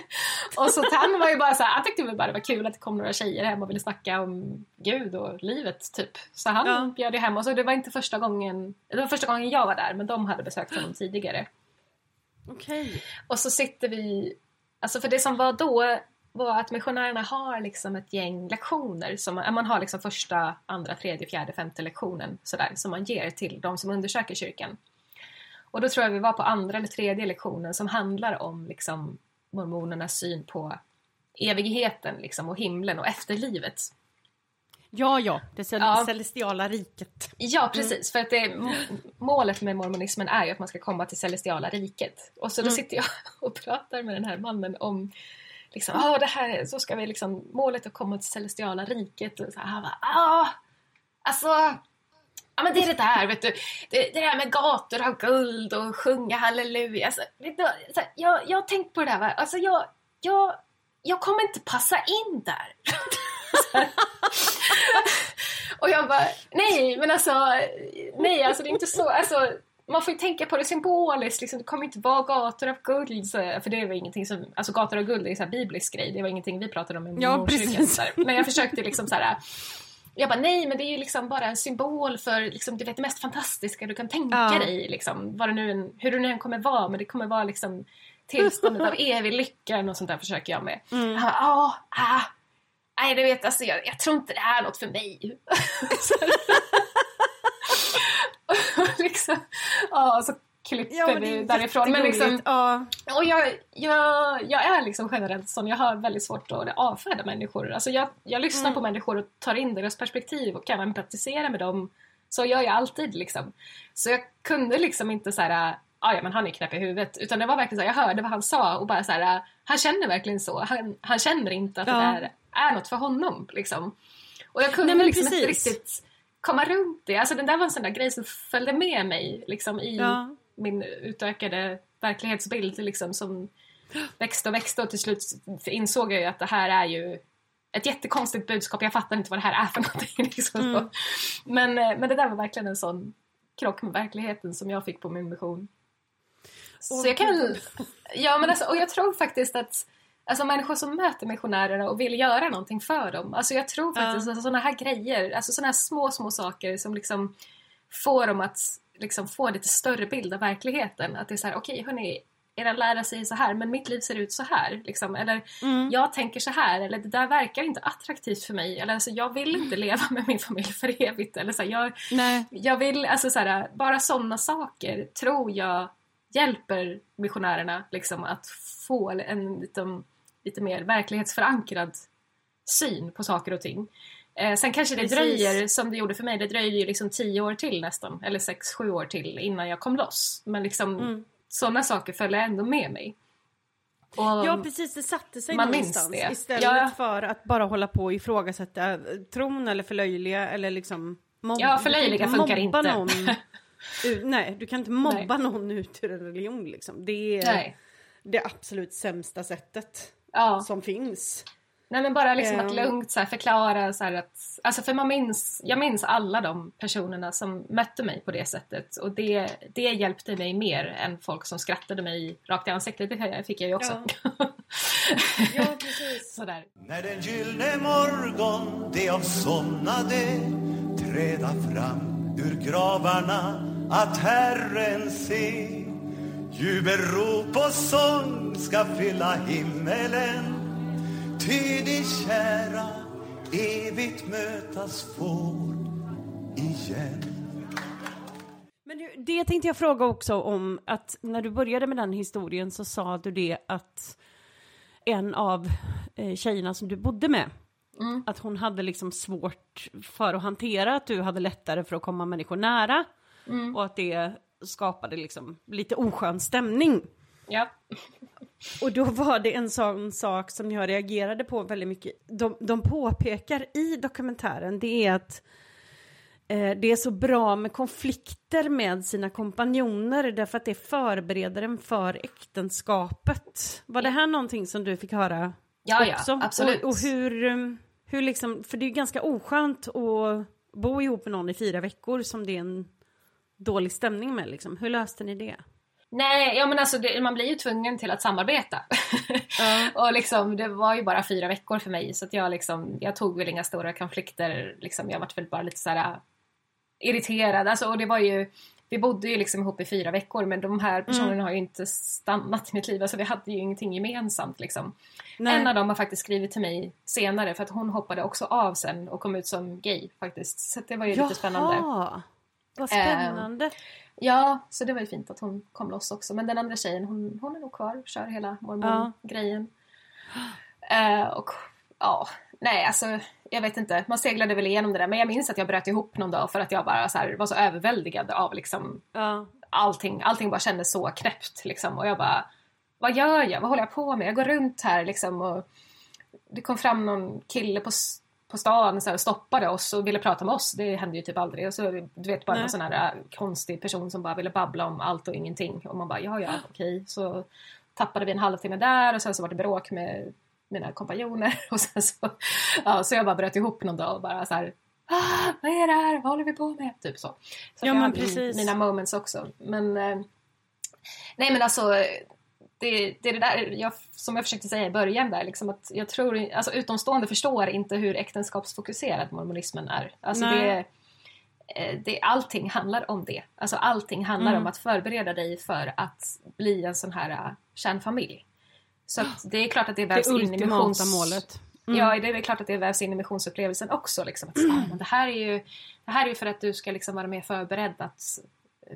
(laughs) och så han var ju bara så här, han tyckte väl bara det var kul att det kom några tjejer hem och ville snacka om Gud och livet typ. Så han Ja. bjöd ju hem och så det var inte första gången, det var första gången jag var där men de hade besökt honom tidigare. Okej. Och så sitter vi, alltså för det som var då var att missionärerna har liksom ett gäng lektioner som man, man har liksom första, andra, tredje, fjärde, femte lektionen sådär som man ger till de som undersöker kyrkan. Och då tror jag vi var på andra eller tredje lektionen som handlar om liksom mormonernas syn på evigheten liksom och himlen och efterlivet. Ja, ja. Det cel- Ja. celestiala riket. Ja, precis. För att det, målet med mormonismen är ju att man ska komma till celestiala riket. Och så då Mm. sitter jag (laughs) och pratar med den här mannen om liksom, ah, det här så ska vi liksom, målet är att komma till celestiala riket. Och så här, han bara, ah, alltså, ja men det är det där, vet du. Det, det där med gator av guld och sjunga halleluja. Alltså, vet du, så här, jag, jag har tänkt på det där, va? alltså jag, jag, jag kommer inte passa in där. (laughs) Och jag bara, nej men alltså, nej alltså det är inte så, alltså man får ju tänka på det symboliskt, liksom, det kommer inte vara gator av guld, så, för det var ingenting som, alltså gator av guld är en sån här biblisk grej, det var ingenting vi pratade om i Ja, precis. så. Men jag försökte liksom så här. Jag bara, nej men det är ju liksom bara en symbol för liksom, du vet, det mest fantastiska du kan tänka Ja. dig. Liksom, vad det nu än, hur det nu än kommer vara, men det kommer vara liksom tillståndet av evig lycka, och sånt där försöker jag med. Mm. Han bara, ah, ah, nej du vet alltså jag, jag tror inte det här är något för mig. (laughs) (laughs) Liksom, ja, så klippte Ja, vi därifrån. Men liksom, ja. och jag, jag, jag är liksom generellt sån, jag har väldigt svårt att avfärda människor. Alltså jag, jag lyssnar Mm. på människor och tar in deras perspektiv och kan empatisera med dem. Så gör jag alltid liksom. Så jag kunde liksom inte så här, "Ah, ja men han är knäpp i huvudet. Utan det var verkligen så här, jag hörde vad han sa och bara så här, han känner verkligen så. Han, han känner inte att Ja. det där är något för honom liksom. Och jag kunde Nej, liksom inte precis. riktigt komma runt det. Alltså den där var en sån där grej som följde med mig liksom i Ja. min utökade verklighetsbild liksom som växte och växte och till slut insåg jag ju att det här är ju ett jättekonstigt budskap. Jag fattar inte vad det här är för någonting. (laughs) Liksom. Mm. Men, eh, men det där var verkligen en sån krock med verkligheten som jag fick på min mission. Så jag kan... Ja, men alltså, och jag tror faktiskt att Alltså människor som möter missionärerna och vill göra någonting för dem. Alltså jag tror faktiskt Ja. att sådana här grejer, alltså sådana här små, små saker som liksom får dem att liksom få lite större bild av verkligheten. Att det är så här, okej hörni, era lärare säger så här, men mitt liv ser ut så här. Liksom. Eller Mm. jag tänker så här, eller det där verkar inte attraktivt för mig. Eller alltså, jag vill inte (clears throat) leva med min familj för evigt. Eller så här, jag, Nej. jag vill, alltså så här, bara sådana saker tror jag hjälper missionärerna liksom att få en lite, lite mer verklighetsförankrad syn på saker och ting. Eh, sen kanske det Precis. dröjer, som det gjorde för mig, det dröjde ju liksom tio år till nästan, eller sex, sju år till innan jag kom loss. Men liksom Mm. sådana saker följer ändå med mig. Och, Ja precis, det satte sig Man minns någonstans det. istället Ja. för att bara hålla på och ifrågasätta tron eller förlöjliga eller liksom mobba. Ja, förlöjliga funkar inte. Någon, (laughs) ut- nej, du kan inte mobba någon ut ur en religion liksom. Det är Nej. det absolut sämsta sättet Ja. som finns. Nej men bara liksom att Ehm. lugnt så här förklara så här att, alltså för man minns, jag minns alla de personerna som mötte mig på det sättet och det, det hjälpte mig mer än folk som skrattade mig rakt i ansiktet, det fick jag ju också. (laughs) Ja, precis. Sådär. När den gyllne morgon de avsomnade träda fram ur gravarna att Herren se Jubelrop och sång ska fylla himmelen ty de kära evigt mötas får igen Men du, det tänkte jag fråga också om att när du började med den historien så sa du det att en av eh, tjejerna som du bodde med, Mm. att hon hade liksom svårt för att hantera att du hade lättare för att komma människor nära Mm. och att det skapade liksom lite oskön stämning. Ja. Och då var det en sån sak som jag reagerade på väldigt mycket. De, de påpekar i dokumentären, det är att eh, det är så bra med konflikter med sina kompanjoner därför att det förbereder en för äktenskapet. Var det här någonting som du fick höra Ja, ja, också? absolut. Och, och hur, um, hur liksom, för det är ju ganska oskönt att bo ihop med någon i fyra veckor som det är en dålig stämning med liksom. Hur löste ni det? Nej, ja men alltså det, man blir ju tvungen till att samarbeta. (laughs) och liksom, det var ju bara fyra veckor för mig så att jag liksom, jag tog väl inga stora konflikter. Liksom, jag var väl bara lite så här äh, irriterad. Alltså, och det var ju, vi bodde ju liksom ihop i fyra veckor men de här personerna har ju inte stannat i mitt liv. Alltså vi hade ju ingenting gemensamt liksom. Nej. En av dem har faktiskt skrivit till mig senare för att hon hoppade också av sen och kom ut som gay faktiskt. Så det var ju lite spännande. Vad spännande. Ja, så det var ju fint att hon kom loss också. Men den andra tjejen, hon, hon är nog kvar och kör hela mormon-grejen. Eh, och ja, nej alltså jag vet inte. Man seglade väl igenom det där. Men jag minns att jag bröt ihop någon dag för att jag bara så här, var så överväldigad av liksom Ja. allting. Allting bara kändes så knäppt liksom. Och jag bara, vad gör jag? Vad håller jag på med? Jag går runt här liksom och det kom fram någon kille på, på stan så här, stoppade oss och ville prata med oss. Det hände ju typ aldrig. Och så du vet bara Nej. någon sån här äh, konstig person som bara ville babbla om allt och ingenting. Och man bara, ja ja okej. Så tappade vi en halvtimme där och sen så var det bråk med mina kompanjoner (laughs) och sen så, ja, så jag bara bröt ihop någon dag och bara så här ah, vad är det här? Vad håller vi på med? Typ så. Så Ja, jag hade precis. mina moments också. Men eh, nej men alltså det, det är det där jag, som jag försökte säga i början där, liksom att jag tror, alltså utomstående förstår inte hur äktenskapsfokuserad mormonismen är. Alltså Nej. det, eh, det, allting handlar om det. Alltså allting handlar Mm. om att förbereda dig för att bli en sån här uh, kärnfamilj. Så det är klart att det Det vävs in i missions... målet. Mm. Ja, det är klart att det vävs in i missionsupplevelsen också. Liksom. Att, ah, men det, här är ju, det här är ju för att du ska liksom vara mer förberedd att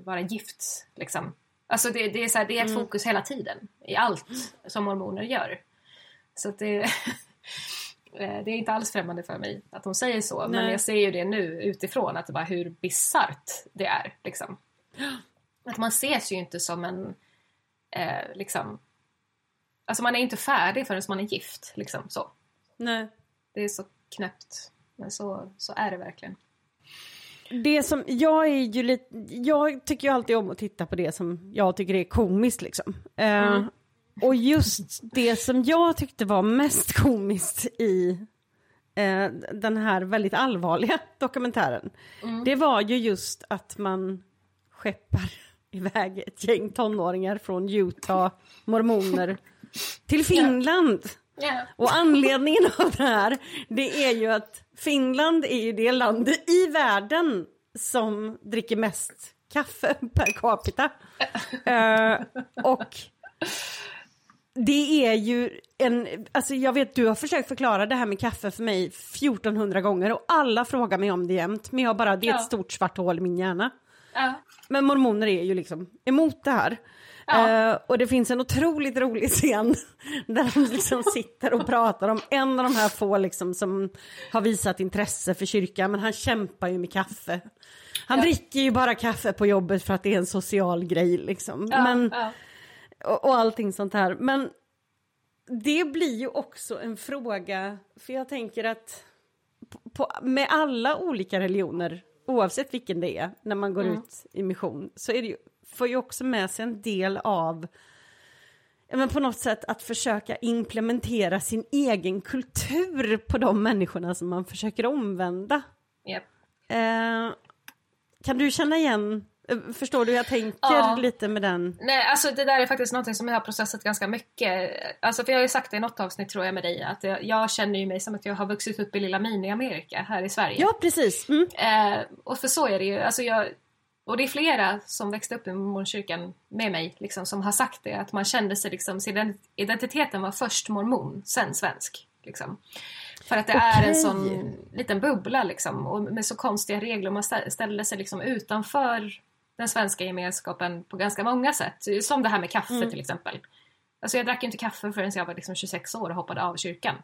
vara gift. Liksom. Alltså det, det är, så här, det är ett Mm. fokus hela tiden i allt som hormoner gör. Så det, (laughs) eh, det är inte alls främmande för mig att de säger så. Men Nej. jag ser ju det nu utifrån, att bara hur bisarrt det är. Liksom. (gasps) Att man ses ju inte som en... Eh, liksom, alltså man är inte färdig förrän man är gift. Liksom, så. Nej. Det är så knäppt. Men så, så är det verkligen. Det som, jag är ju lite, jag tycker ju alltid om att titta på det som jag tycker är komiskt liksom. Mm. och just det som jag tyckte var mest (laughs) komiskt i eh, den här väldigt allvarliga (laughs) dokumentären, Mm. det var ju just att man skeppar (laughs) iväg ett gäng tonåringar från Utah, mormoner, till Finland. Ja. Och anledningen av det här, det är ju att Finland är ju det landet i världen som dricker mest kaffe (laughs) per capita. Eh, och det är ju en, alltså jag vet du har försökt förklara det här med kaffe för mig 1400 gånger och alla frågar mig om det jämt, men jag bara, det är ett Ja. stort svart hål i min hjärna. Ja. Men mormoner är ju liksom emot det här. Ja. Eh, och det finns en otroligt rolig scen (laughs) där de liksom (laughs) sitter och pratar om en av de här få liksom som har visat intresse för kyrkan, men han kämpar ju med kaffe. Han Ja. dricker ju bara kaffe på jobbet för att det är en social grej liksom. Ja, men, och, och allting sånt här. Men det blir ju också en fråga, för jag tänker att på, med alla olika religioner, oavsett vilken det är, när man går Mm. ut i mission, så är det ju, får ju också med sig en del av men på något sätt att försöka implementera sin egen kultur på de människorna som man försöker omvända. Japp. Eh, kan du känna igen, eh, förstår du hur jag tänker Ja. lite med den? Nej, alltså det där är faktiskt något som jag har processat ganska mycket. Alltså för jag har ju sagt det i något avsnitt tror jag med dig att jag, jag känner ju mig som att jag har vuxit upp i lilla mini-Amerika här i Sverige. Ja, precis. Mm. Eh, och för så är det ju. Alltså jag, och det är flera som växte upp i mormonkyrkan med mig liksom, som har sagt det. Att man kände sig liksom, sin identiteten var först mormon, sen svensk. Liksom. För att det är en sån liten bubbla liksom, och med så konstiga regler. Man stä- ställde sig liksom utanför den svenska gemenskapen på ganska många sätt. Som det här med kaffe Mm. till exempel. Alltså jag drack inte kaffe förrän jag var liksom 26 år och hoppade av kyrkan.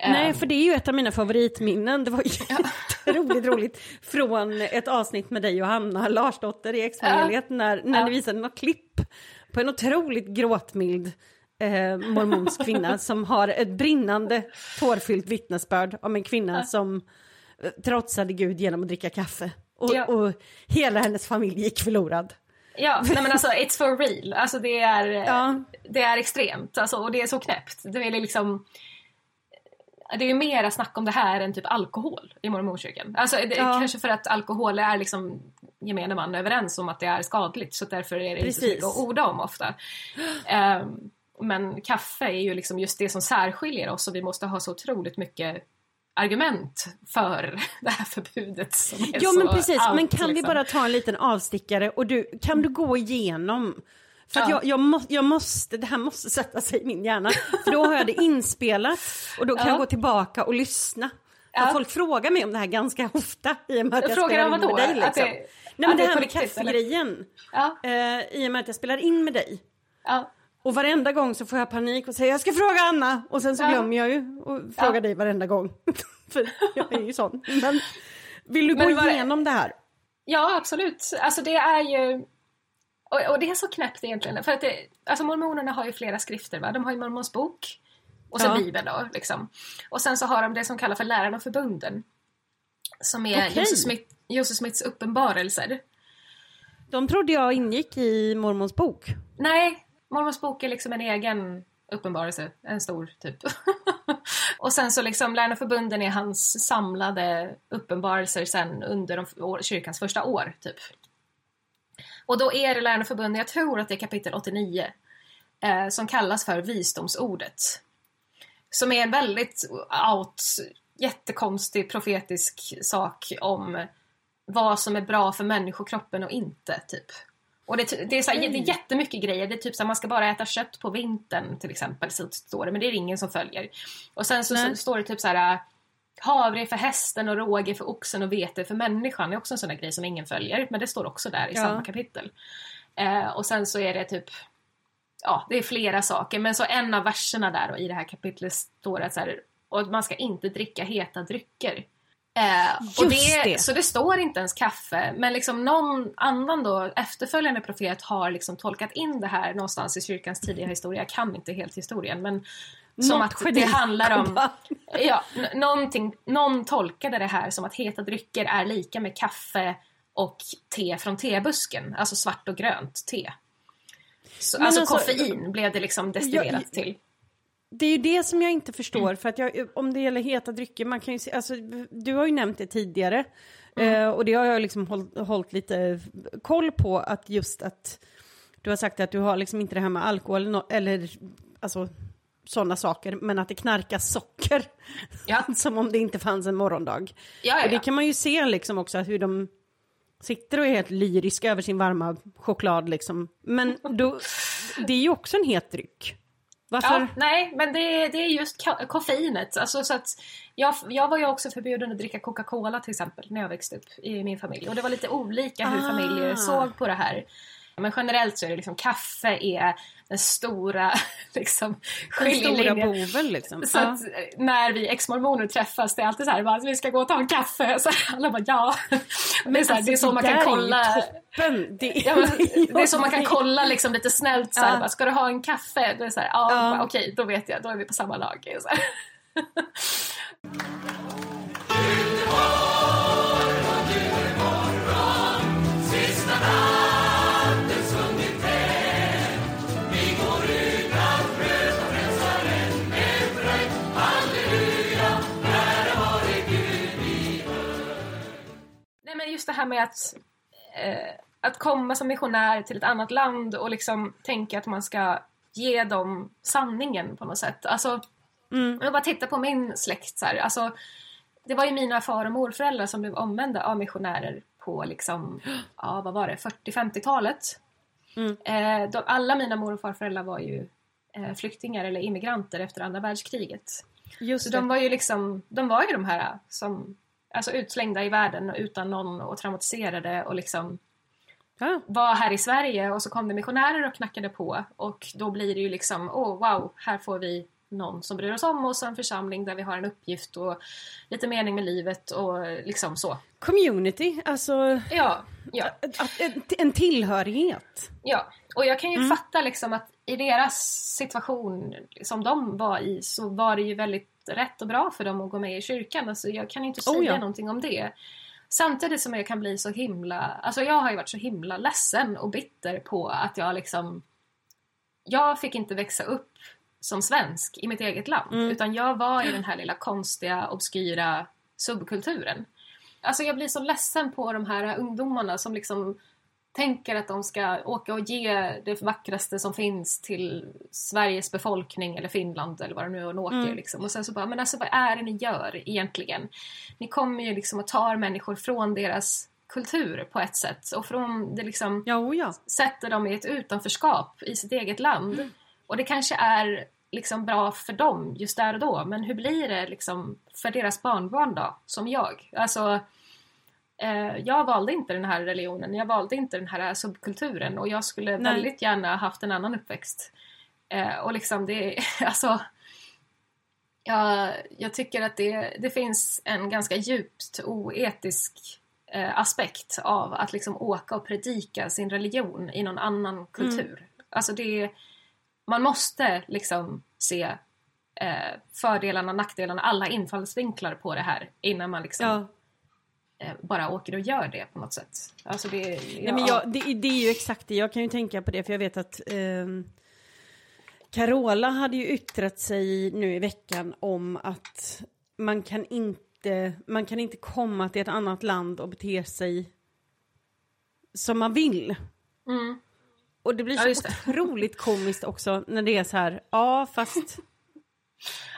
Nej, Eh, för det är ju ett av mina favoritminnen. Det var jätteroligt (laughs) roligt från ett avsnitt med dig och Hanna Larsdotter i Exvangeliet när, när ni visade något klipp på en otroligt gråtmild eh, mormonsk kvinna (laughs) som har ett brinnande tårfyllt vittnesbörd om en kvinna som eh, trotsade Gud genom att dricka kaffe. Och, Ja. och hela hennes familj gick förlorad. Ja, (laughs) nej men alltså it's for real. Alltså det är, Ja. det är extremt alltså, och det är så knäppt. Det är liksom det är ju mera snack om det här än typ alkohol i mormonkyrkan. Alltså det, Ja. kanske för att alkohol är liksom gemene man överens om att det är skadligt så därför är det inte så Precis. mycket att orda om ofta. Ehm, men kaffe är ju liksom just det som särskiljer oss och vi måste ha så otroligt mycket argument för (laughs) det här förbudet som är Ja men precis, allt, men kan vi liksom. bara ta en liten avstickare och du, kan du gå igenom? För att Ja. jag, jag, må, jag måste, det här måste sätta sig i min hjärna. För då har jag det (laughs) inspelat och då kan Ja. jag gå tillbaka och lyssna. Ja. folk frågar mig om det här ganska ofta i och med att jag Frågar spelar in med dig. Liksom. det- Nej men det det är här med kaffegrejen. Ja, Eh, I och med att jag spelar in med dig. ja. Och varenda gång så får jag panik och säger jag ska fråga Anna och sen så Ja. glömmer jag ju och frågar Ja. dig varenda gång. (laughs) För jag är ju sån. Men vill du Men gå igenom det här? Ja, absolut. Alltså det är ju... Och, och det är så knäppt egentligen. För att det, alltså mormonerna har ju flera skrifter. Va? De har ju Mormons bok. Och så Ja. Bibeln då. Liksom. Och sen så har de det som kallas för Lärarna och förbunden. Som är Okej. Joseph, Smith, Joseph Smiths uppenbarelser. De trodde jag ingick i mormons bok. Nej, Mormons bok är liksom en egen uppenbarelse. En stor typ. (laughs) och sen så liksom Lärarna och förbunden är hans samlade uppenbarelser sen under de, kyrkans första år typ. Och då är det förbunden, jag tror att det är kapitel 89, eh, som kallas för visdomsordet. Som är en väldigt out, jättekonstig profetisk sak om vad som är bra för människokroppen och inte, typ. Och det, det, är så här, det är jättemycket grejer. Det är typ så här, man ska bara äta kött på vintern till exempel. Så står det, men det är ingen som följer. Och sen så, så står det typ så här havre för hästen och råge för oxen och vete för människan. Är också en sån där grej som ingen följer. Men det står också där i Ja. samma kapitel. Eh, och sen så är det typ, ja det är flera saker, men så en av verserna där då, i det här kapitlet står det så här, och man ska inte dricka heta drycker. Eh, och det, det. Så det står inte ens kaffe, men liksom någon annan då, efterföljande profet har liksom tolkat in det här någonstans i kyrkans tidiga historia, jag kan inte helt historien, men som Något att det handlar om, (laughs) ja, någonting, någon tolkade det här som att heta drycker är lika med kaffe och te från tebusken, alltså svart och grönt te. Så, alltså, alltså- koffein blev det liksom destillerat till. Det är ju det som jag inte förstår, Mm. för att jag, om det gäller heta drycker, man kan ju se, alltså, du har ju nämnt det tidigare, Mm. eh, och det har jag liksom hållit, hållit lite koll på, att just att du har sagt att du har liksom inte det här med alkohol eller alltså sådana saker, men att det knarkas socker, Ja. (laughs) som om det inte fanns en morgondag. Ja, Och det kan man ju se liksom också hur de sitter och är helt lyriska över sin varma choklad liksom. Men då, det är ju också en het dryck. Varför? Ja, nej, men det, det är just koffeinet. Alltså, så att jag, jag var ju också förbjuden att dricka Coca-Cola till exempel när jag växte upp i min familj. Och det var lite olika hur Ah. familjer såg på det här. Men generellt så är det liksom kaffe är den stora (laughs) liksom, Den stora skiljelinjen. boven liksom. Så Ja. att eh, när vi ex-mormoner träffas, det är alltid så här, bara, vi ska gå och ta en kaffe. (laughs) Så alla bara ja. Det är, så, här, det är så man kan Alltså, kolla. Är toppen. Det, Ja, men, det är så man kan kolla liksom lite snällt så här, Ja. bara, ska du ha en kaffe? Det är så här, ja, Ja. bara, okej, då vet jag, då är vi på samma lag. (laughs) Så just det här med att, eh, att komma som missionär till ett annat land och liksom tänka att man ska ge dem sanningen på något sätt. Alltså, Mm. jag bara titta på min släkt så här. Alltså, det var ju mina far och morföräldrar som blev omvända av missionärer på liksom, ja vad var det, 40-50-talet. Mm. Eh, de, alla mina mor och farföräldrar var ju eh, flyktingar eller immigranter efter andra världskriget. Just Så det. de var ju liksom, de var ju de här som, alltså utslängda i världen och utan någon och traumatiserade och liksom Ja. var här i Sverige och så kom det missionärer och knackade på och då blir det ju liksom, åh wow, här får vi någon som bryr oss om oss, en församling där vi har en uppgift och lite mening med livet och liksom så. Community, alltså Ja, ja. en tillhörighet. Ja, och jag kan ju Mm. fatta liksom att i deras situation som de var i så var det ju väldigt rätt och bra för dem att gå med i kyrkan. Alltså jag kan inte säga Oh ja. någonting om det. Samtidigt som jag kan bli så himla, alltså jag har ju varit så himla ledsen och bitter på att jag liksom, jag fick inte växa upp som svensk i mitt eget land. Mm. Utan jag var i den här lilla konstiga, obskyra subkulturen. Alltså jag blir så ledsen på de här ungdomarna som liksom tänker att de ska åka och ge det vackraste som finns till Sveriges befolkning eller Finland eller vad det nu åker Mm. liksom. Och sen så bara, men alltså vad är det ni gör egentligen? Ni kommer ju liksom och tar människor från deras kultur på ett sätt och från det liksom Ja, ja. sätter dem i ett utanförskap i sitt eget land. Och det kanske är liksom bra för dem just där och då, men hur blir det liksom för deras barnbarn då, som jag? Alltså, jag valde inte den här religionen, jag valde inte den här subkulturen och jag skulle Nej. väldigt gärna haft en annan uppväxt. Eh, och liksom det, (laughs) alltså jag, jag tycker att det, det finns en ganska djupt oetisk eh, aspekt av att liksom åka och predika sin religion i någon annan kultur. Alltså det, man måste liksom se eh, fördelarna, nackdelarna, alla infallsvinklar på det här innan man liksom ja. Eh, bara åker och gör det på något sätt. Alltså det, Nej, men jag, det, det är ju exakt det, jag kan ju tänka på det för jag vet att ehm, Carola hade ju yttrat sig nu i veckan om att man kan inte, man kan inte komma till ett annat land och bete sig som man vill. Mm. Och det blir Ja, så det. otroligt komiskt också när det är så här, ja fast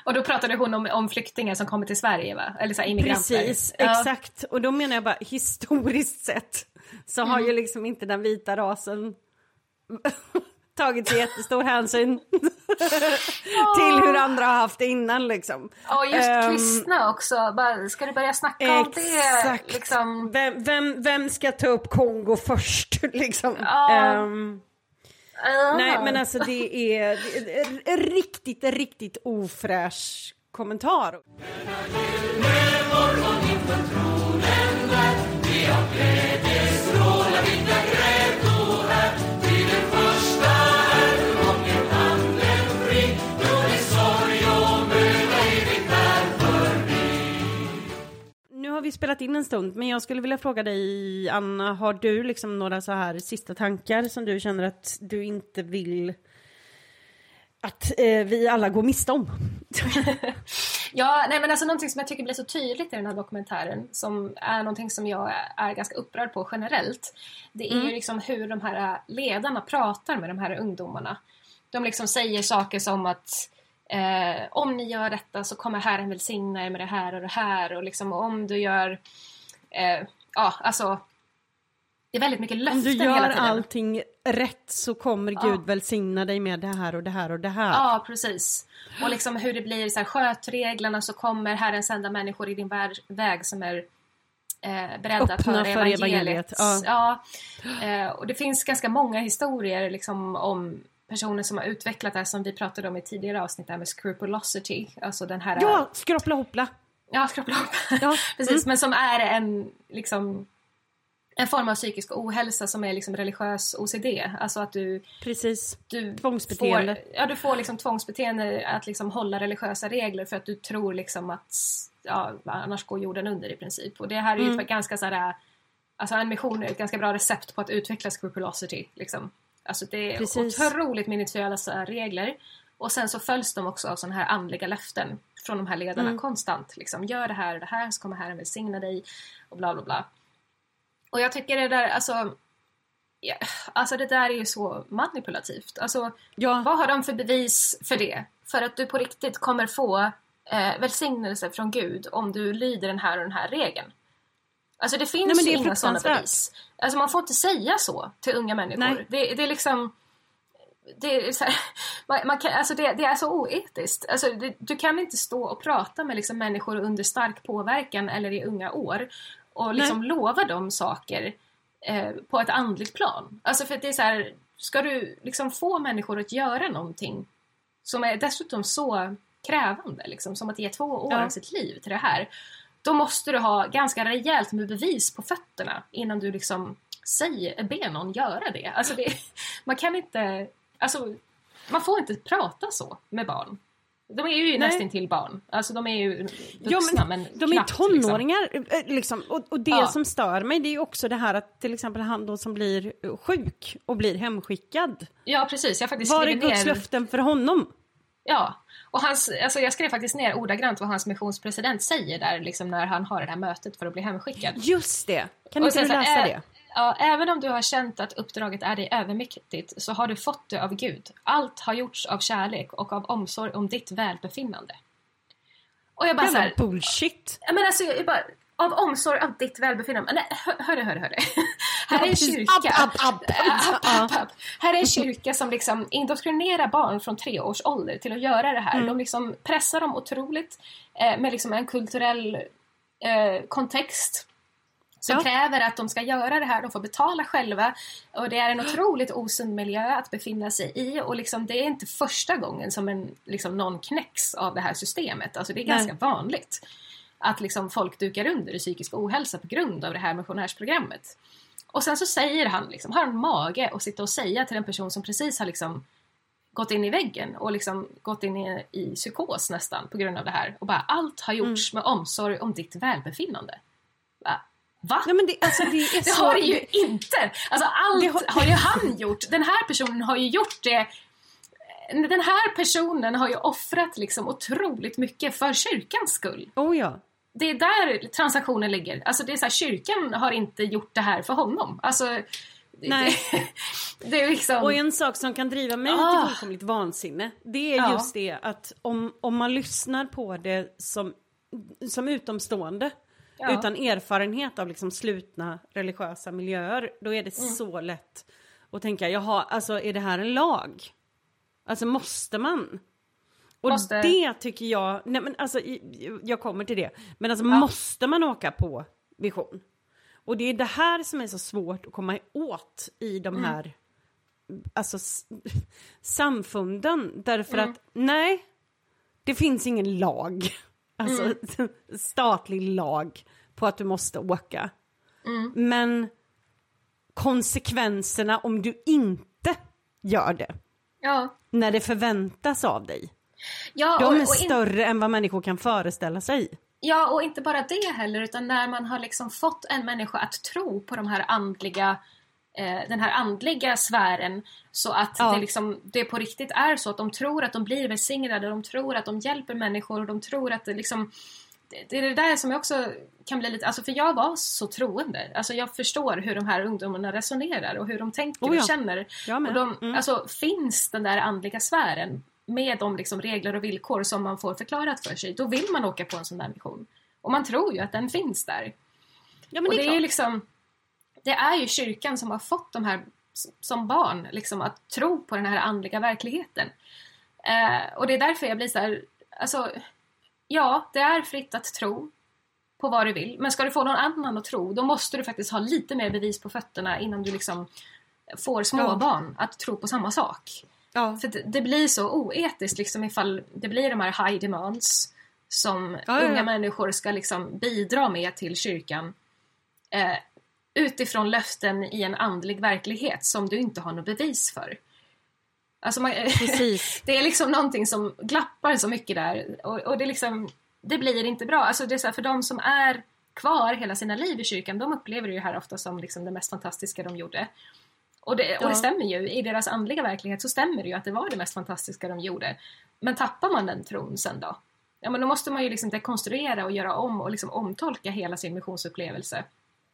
Och då pratade hon om, om flyktingar som kommer till Sverige va? Eller så immigranter. Precis, Ja. exakt. Och då menar jag bara historiskt sett så har Mm. ju liksom inte den vita rasen (laughs) tagit så jättestor hänsyn (laughs) till hur andra har haft det innan liksom. Och just Ehm, kristna också. Bara, ska du börja snacka om det? Exakt. Liksom, Vem, vem, vem ska ta upp Kongo först (laughs) liksom? Ja. Ehm, ah. nej men alltså det är, det är riktigt, riktigt ofräsch kommentar. Nu har vi spelat in en stund, men jag skulle vilja fråga dig, Anna, har du liksom några så här sista tankar som du känner att du inte vill att eh, vi alla går miste om? (laughs) Ja, nej men alltså någonting som jag tycker blir så tydligt i den här dokumentären som är någonting som jag är ganska upprörd på generellt. Det är Mm. ju liksom hur de här ledarna pratar med de här ungdomarna. De liksom säger saker som att eh, om ni gör detta så kommer Herren välsigna er med det här och det här och liksom om du gör eh, ja, alltså det är väldigt mycket Om löften du hela gör tiden. allting rätt så kommer Gud välsigna dig med det här och det här och det här. Ja, precis. Och liksom hur det blir så här, skötreglerna så kommer Herren sända människor i din väg som är eh, beredda att Öppna höra för evangeliet. evangeliet, ja. Ja. Eh, och det finns ganska många historier liksom, om personer som har utvecklat det här som vi pratade om i tidigare avsnitt, det här med scrupulosity. Alltså den här... Ja, skroppla hoppla. Ja, skrupelhopp. Ja. (laughs) Precis, Mm. men som är en, liksom, en form av psykisk ohälsa som är liksom religiös OCD. Alltså att du Precis. du Tvångsbeteende. Får, ja, du får liksom tvångsbeteende att liksom hålla religiösa regler för att du tror liksom att ja, annars går jorden under i princip. Och det här är ju Mm. ganska så här, alltså en mission är ett ganska bra recept på att utveckla scrupulosity. Liksom. Alltså det är Precis. otroligt minutiösa regler. Och sen så följs de också av sådana här andliga löften från de här ledarna Mm. konstant. Liksom, gör det här och det här så kommer Herren välsigna dig och bla bla bla. Och jag tycker det där, alltså Ja, alltså det där är ju så manipulativt. Alltså, Ja. vad har de för bevis för det? För att du på riktigt kommer få eh, välsignelse från Gud om du lyder den här och den här regeln. Alltså det finns Nej, men det ju inga sådana bevis. Alltså man får inte säga så till unga människor. Det, det är liksom... Det är, så här, (laughs) man, man kan, alltså det, det är så oetiskt. Alltså det, du kan inte stå och prata med liksom människor under stark påverkan eller i unga år och liksom lova dem saker eh, på ett andligt plan. Alltså för det är så här, ska du liksom få människor att göra någonting som är dessutom så krävande, liksom, som att ge två år Ja. av sitt liv till det här. Då måste du ha ganska rejält med bevis på fötterna innan du liksom säger, ber någon göra det. Alltså det, man kan inte, alltså man får inte prata så med barn. De är ju nästan till barn. Alltså de är ju Ja, vuxna men men, de är knappt, liksom. tonåringar liksom. liksom. Och, och det Ja. som stör mig det är ju också det här att till exempel han då som blir sjuk och blir hemskickad. Ja precis, jag faktiskt Var är Guds ner... löften för honom? Ja, och hans, alltså jag skrev faktiskt ner ordagrant vad hans missionspresident säger där liksom när han har det här mötet för att bli hemskickad. Just det. Kan inte du läsa det? Ja, även om du har känt att uppdraget är dig övermäktigt så har du fått det av Gud. Allt har gjorts av kärlek och av omsorg om ditt välbefinnande. Och jag bara såhär, bullshit. Ja, men alltså, jag bara, av omsorg av ditt välbefinnande. Nej, hör, hörru, hörru, hörru. Här är en kyrka. App, app, app. Här är en kyrka som liksom indoktrinerar barn från tre års ålder till att göra det här. Mm. De liksom pressar dem otroligt eh, med liksom en kulturell eh, kontext som Ja. kräver att de ska göra det här. De får betala själva. Och det är en otroligt osund miljö att befinna sig i. Och liksom, det är inte första gången som en, liksom, någon knäcks av det här systemet. Alltså, det är Nej. ganska vanligt att liksom, folk dukar under i psykisk ohälsa på grund av det här missionärsprogrammet. Och sen så säger han, liksom, har han mage att sitta och säga till en person som precis har liksom, gått in i väggen och liksom gått in i, i psykos nästan på grund av det här. Och bara allt har gjorts med omsorg om ditt välbefinnande. Va? Va? Nej men det, alltså det är (laughs) Det så... har det ju inte! Alltså allt Det har- har... ju han gjort. Den här personen har ju gjort det. Den här personen har ju offrat liksom otroligt mycket för kyrkans skull. Oh ja. Det är där transaktionen ligger. Alltså det är så här, kyrkan har inte gjort det här för honom. Alltså, Nej. Det, (laughs) det är liksom... Och en sak som kan driva mig Ah. till fullkomligt vansinne, det är Ja. just det att om, om man lyssnar på det som, som utomstående, Ja. utan erfarenhet av liksom slutna religiösa miljöer, då är det Mm. så lätt och tänka, jaha, alltså är det här en lag? Alltså måste man? Och Måste. det tycker jag, nej men alltså jag kommer till det, men alltså måste man åka på vision? Och det är det här som är så svårt att komma åt i de här alltså, samfunden, därför att nej, det finns ingen lag, (laughs) alltså (laughs) statlig lag på att du måste åka. Men konsekvenserna om du inte gör det, Ja. när det förväntas av dig, Ja, de och, är och in, större än vad människor kan föreställa sig. ja, och inte bara det heller, utan när man har liksom fått en människa att tro på de här andliga eh, den här andliga sfären så att Ja. det, liksom, det på riktigt är så att de tror att de blir välsignade, de tror att de hjälper människor och de tror att det liksom det, är det där som jag också kan bli lite, alltså för jag var så troende. Alltså jag förstår hur de här ungdomarna resonerar och hur de tänker Oh ja. och känner. Och de, Mm. alltså, finns den där andliga sfären med de liksom regler och villkor som man får förklarat för sig, då vill man åka på en sån där mission. Och man tror ju att den finns där. Ja, och det är, det är ju liksom, det är ju kyrkan som har fått de här som barn liksom att tro på den här andliga verkligheten. Eh, och det är därför jag blir så här, alltså, ja, det är fritt att tro på vad du vill, men ska du få någon annan att tro, då måste du faktiskt ha lite mer bevis på fötterna innan du liksom får småbarn att tro på samma sak. Ja. För det, blir så oetiskt liksom ifall det blir de här high demands som Ja, unga människor ska liksom bidra med till kyrkan eh, utifrån löften i en andlig verklighet som du inte har något bevis för. Alltså man, (laughs) det är liksom någonting som glappar så mycket där och, och det, liksom, det blir inte bra. Alltså det är så här, för de som är kvar hela sina liv i kyrkan, de upplever det här ofta som liksom det mest fantastiska de gjorde. Och det, och Ja. det stämmer ju, i deras andliga verklighet så stämmer det ju att det var det mest fantastiska de gjorde. Men tappar man den tron sen då? Ja men då måste man ju liksom dekonstruera och göra om och liksom omtolka hela sin missionsupplevelse.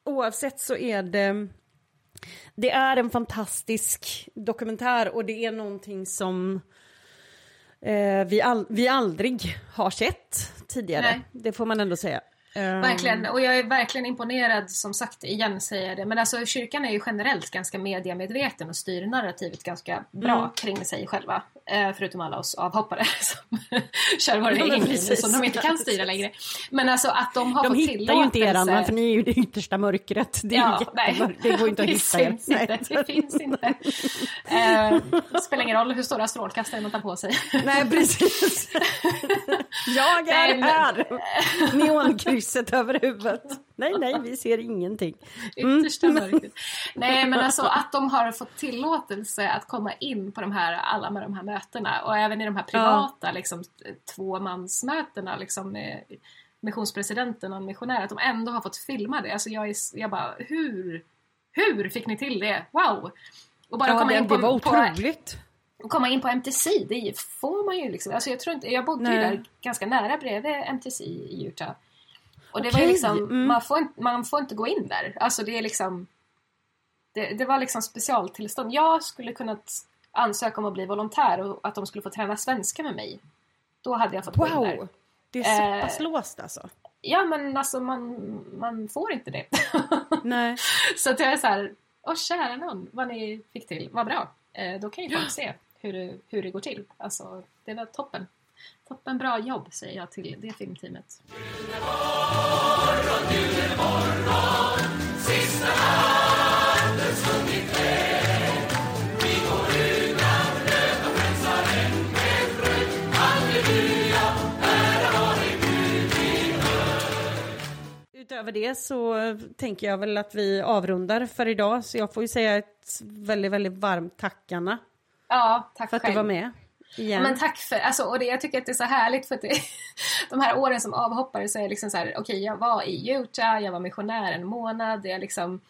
Oavsett så är det, det är en fantastisk dokumentär och det är någonting som eh, vi, all, vi aldrig har sett tidigare. Nej. Det får man ändå säga. Eh, Verkligen, och jag är verkligen imponerad, som sagt, igen säger jag det. Men alltså kyrkan är ju generellt ganska mediamedveten och styr narrativet ganska bra Mm. kring sig själva. Eh, förutom alla oss avhoppare (laughs) som kör vår Ja, precis. som de inte kan styra längre. Men alltså att de har De fått hittar ju tillåtelse... inte er andra för ni är ju det yttersta mörkret. Det, är Ja, jättemörkt. det går inte att hitta er. inte. Det finns inte. Eh, det spelar ingen roll hur stora strålkastare man tar på sig. Nej, precis. (laughs) Jag är Nej, här! Neonkrysset över huvudet. Nej, nej, vi ser ingenting. (laughs) Yttersta Mm. (laughs) mörkret. Nej men alltså att de har fått tillåtelse att komma in på de här, alla med de här mötena och även i de här privata liksom, tvåmansmötena liksom, med missionspresidenten och en missionär, att de ändå har fått filma det. Alltså jag, är, jag bara, hur? Hur fick ni till det? Wow! Och bara Ja, komma, det, in på, det var på, otroligt. komma in på MTC, det får man ju liksom. Alltså jag tror inte, jag bodde ju Nej. där ganska nära bredvid MTC i Utah. Och det var Okej, ju liksom, mm. man, får inte, man får inte gå in där. Alltså det är liksom, det, det var liksom specialtillstånd. Jag skulle kunnat ansöka om att bli volontär och att de skulle få träna svenska med mig. Då hade jag fått gå in där. Wow! Det är så Eh, pass låst alltså. Ja men alltså man, man får inte det. (laughs) Nej. så att jag är så här, åh kära någon, vad ni fick till, vad bra. Eh, då kan ju folk se hur det, hur det går till. Alltså det var toppen. Toppen bra jobb säger jag till det filmteamet. Utöver det så tänker jag väl att vi avrundar för idag. Så jag får ju säga ett väldigt, väldigt varmt tack Anna. Ja, tack För att själv. du var med. Igen. Men tack för, alltså, och det, jag tycker att det är så härligt för att det, (laughs) de här åren som avhoppare så är jag liksom så här, okej jag var i Utah, jag var missionär en månad, jag liksom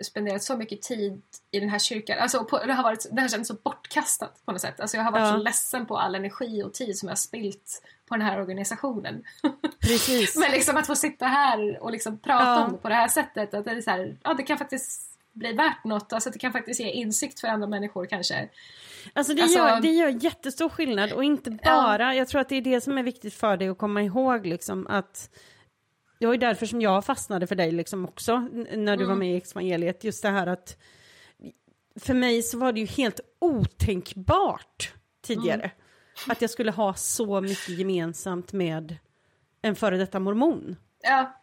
spenderat så mycket tid i den här kyrkan. Alltså, på, det, har varit, det har känts så bortkastat på något sätt. Alltså, jag har varit Ja. så ledsen på all energi och tid som jag har spilt på den här organisationen. (laughs) Precis. Men liksom att få sitta här och liksom prata Ja. om det på det här sättet, att det är så här, ja det kan faktiskt bli värt något, alltså det kan faktiskt ge insikt för andra människor kanske. Alltså det, Alltså- gör, det gör jättestor skillnad och inte bara, jag tror att det är det som är viktigt för dig att komma ihåg liksom att det var ju därför som jag fastnade för dig liksom också när du var med i evangeliet, just det här att för mig så var det ju helt otänkbart tidigare att jag skulle ha så mycket gemensamt med en före detta mormon. Ja,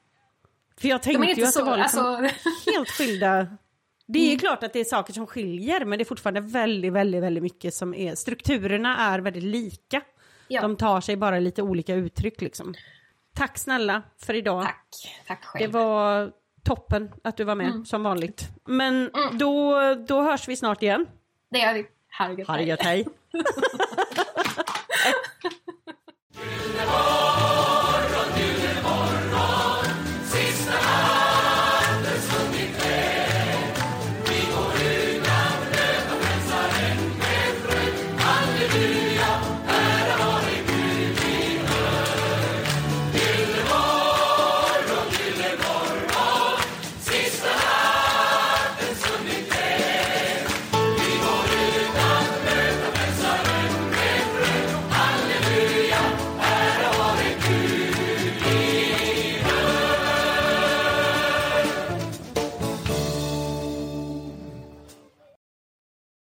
För jag tänkte ju att det så... var liksom Alltså, helt skilda. Det är ju klart att det är saker som skiljer, men det är fortfarande väldigt, väldigt, väldigt mycket som är... Strukturerna är väldigt lika. ja, De tar sig bara lite olika uttryck liksom. Tack snälla för idag. tack. Tack Det själv. var toppen att du var med, Mm. som vanligt. Men då, då hörs vi snart igen. Det gör vi. Ha det gött, hej. (laughs)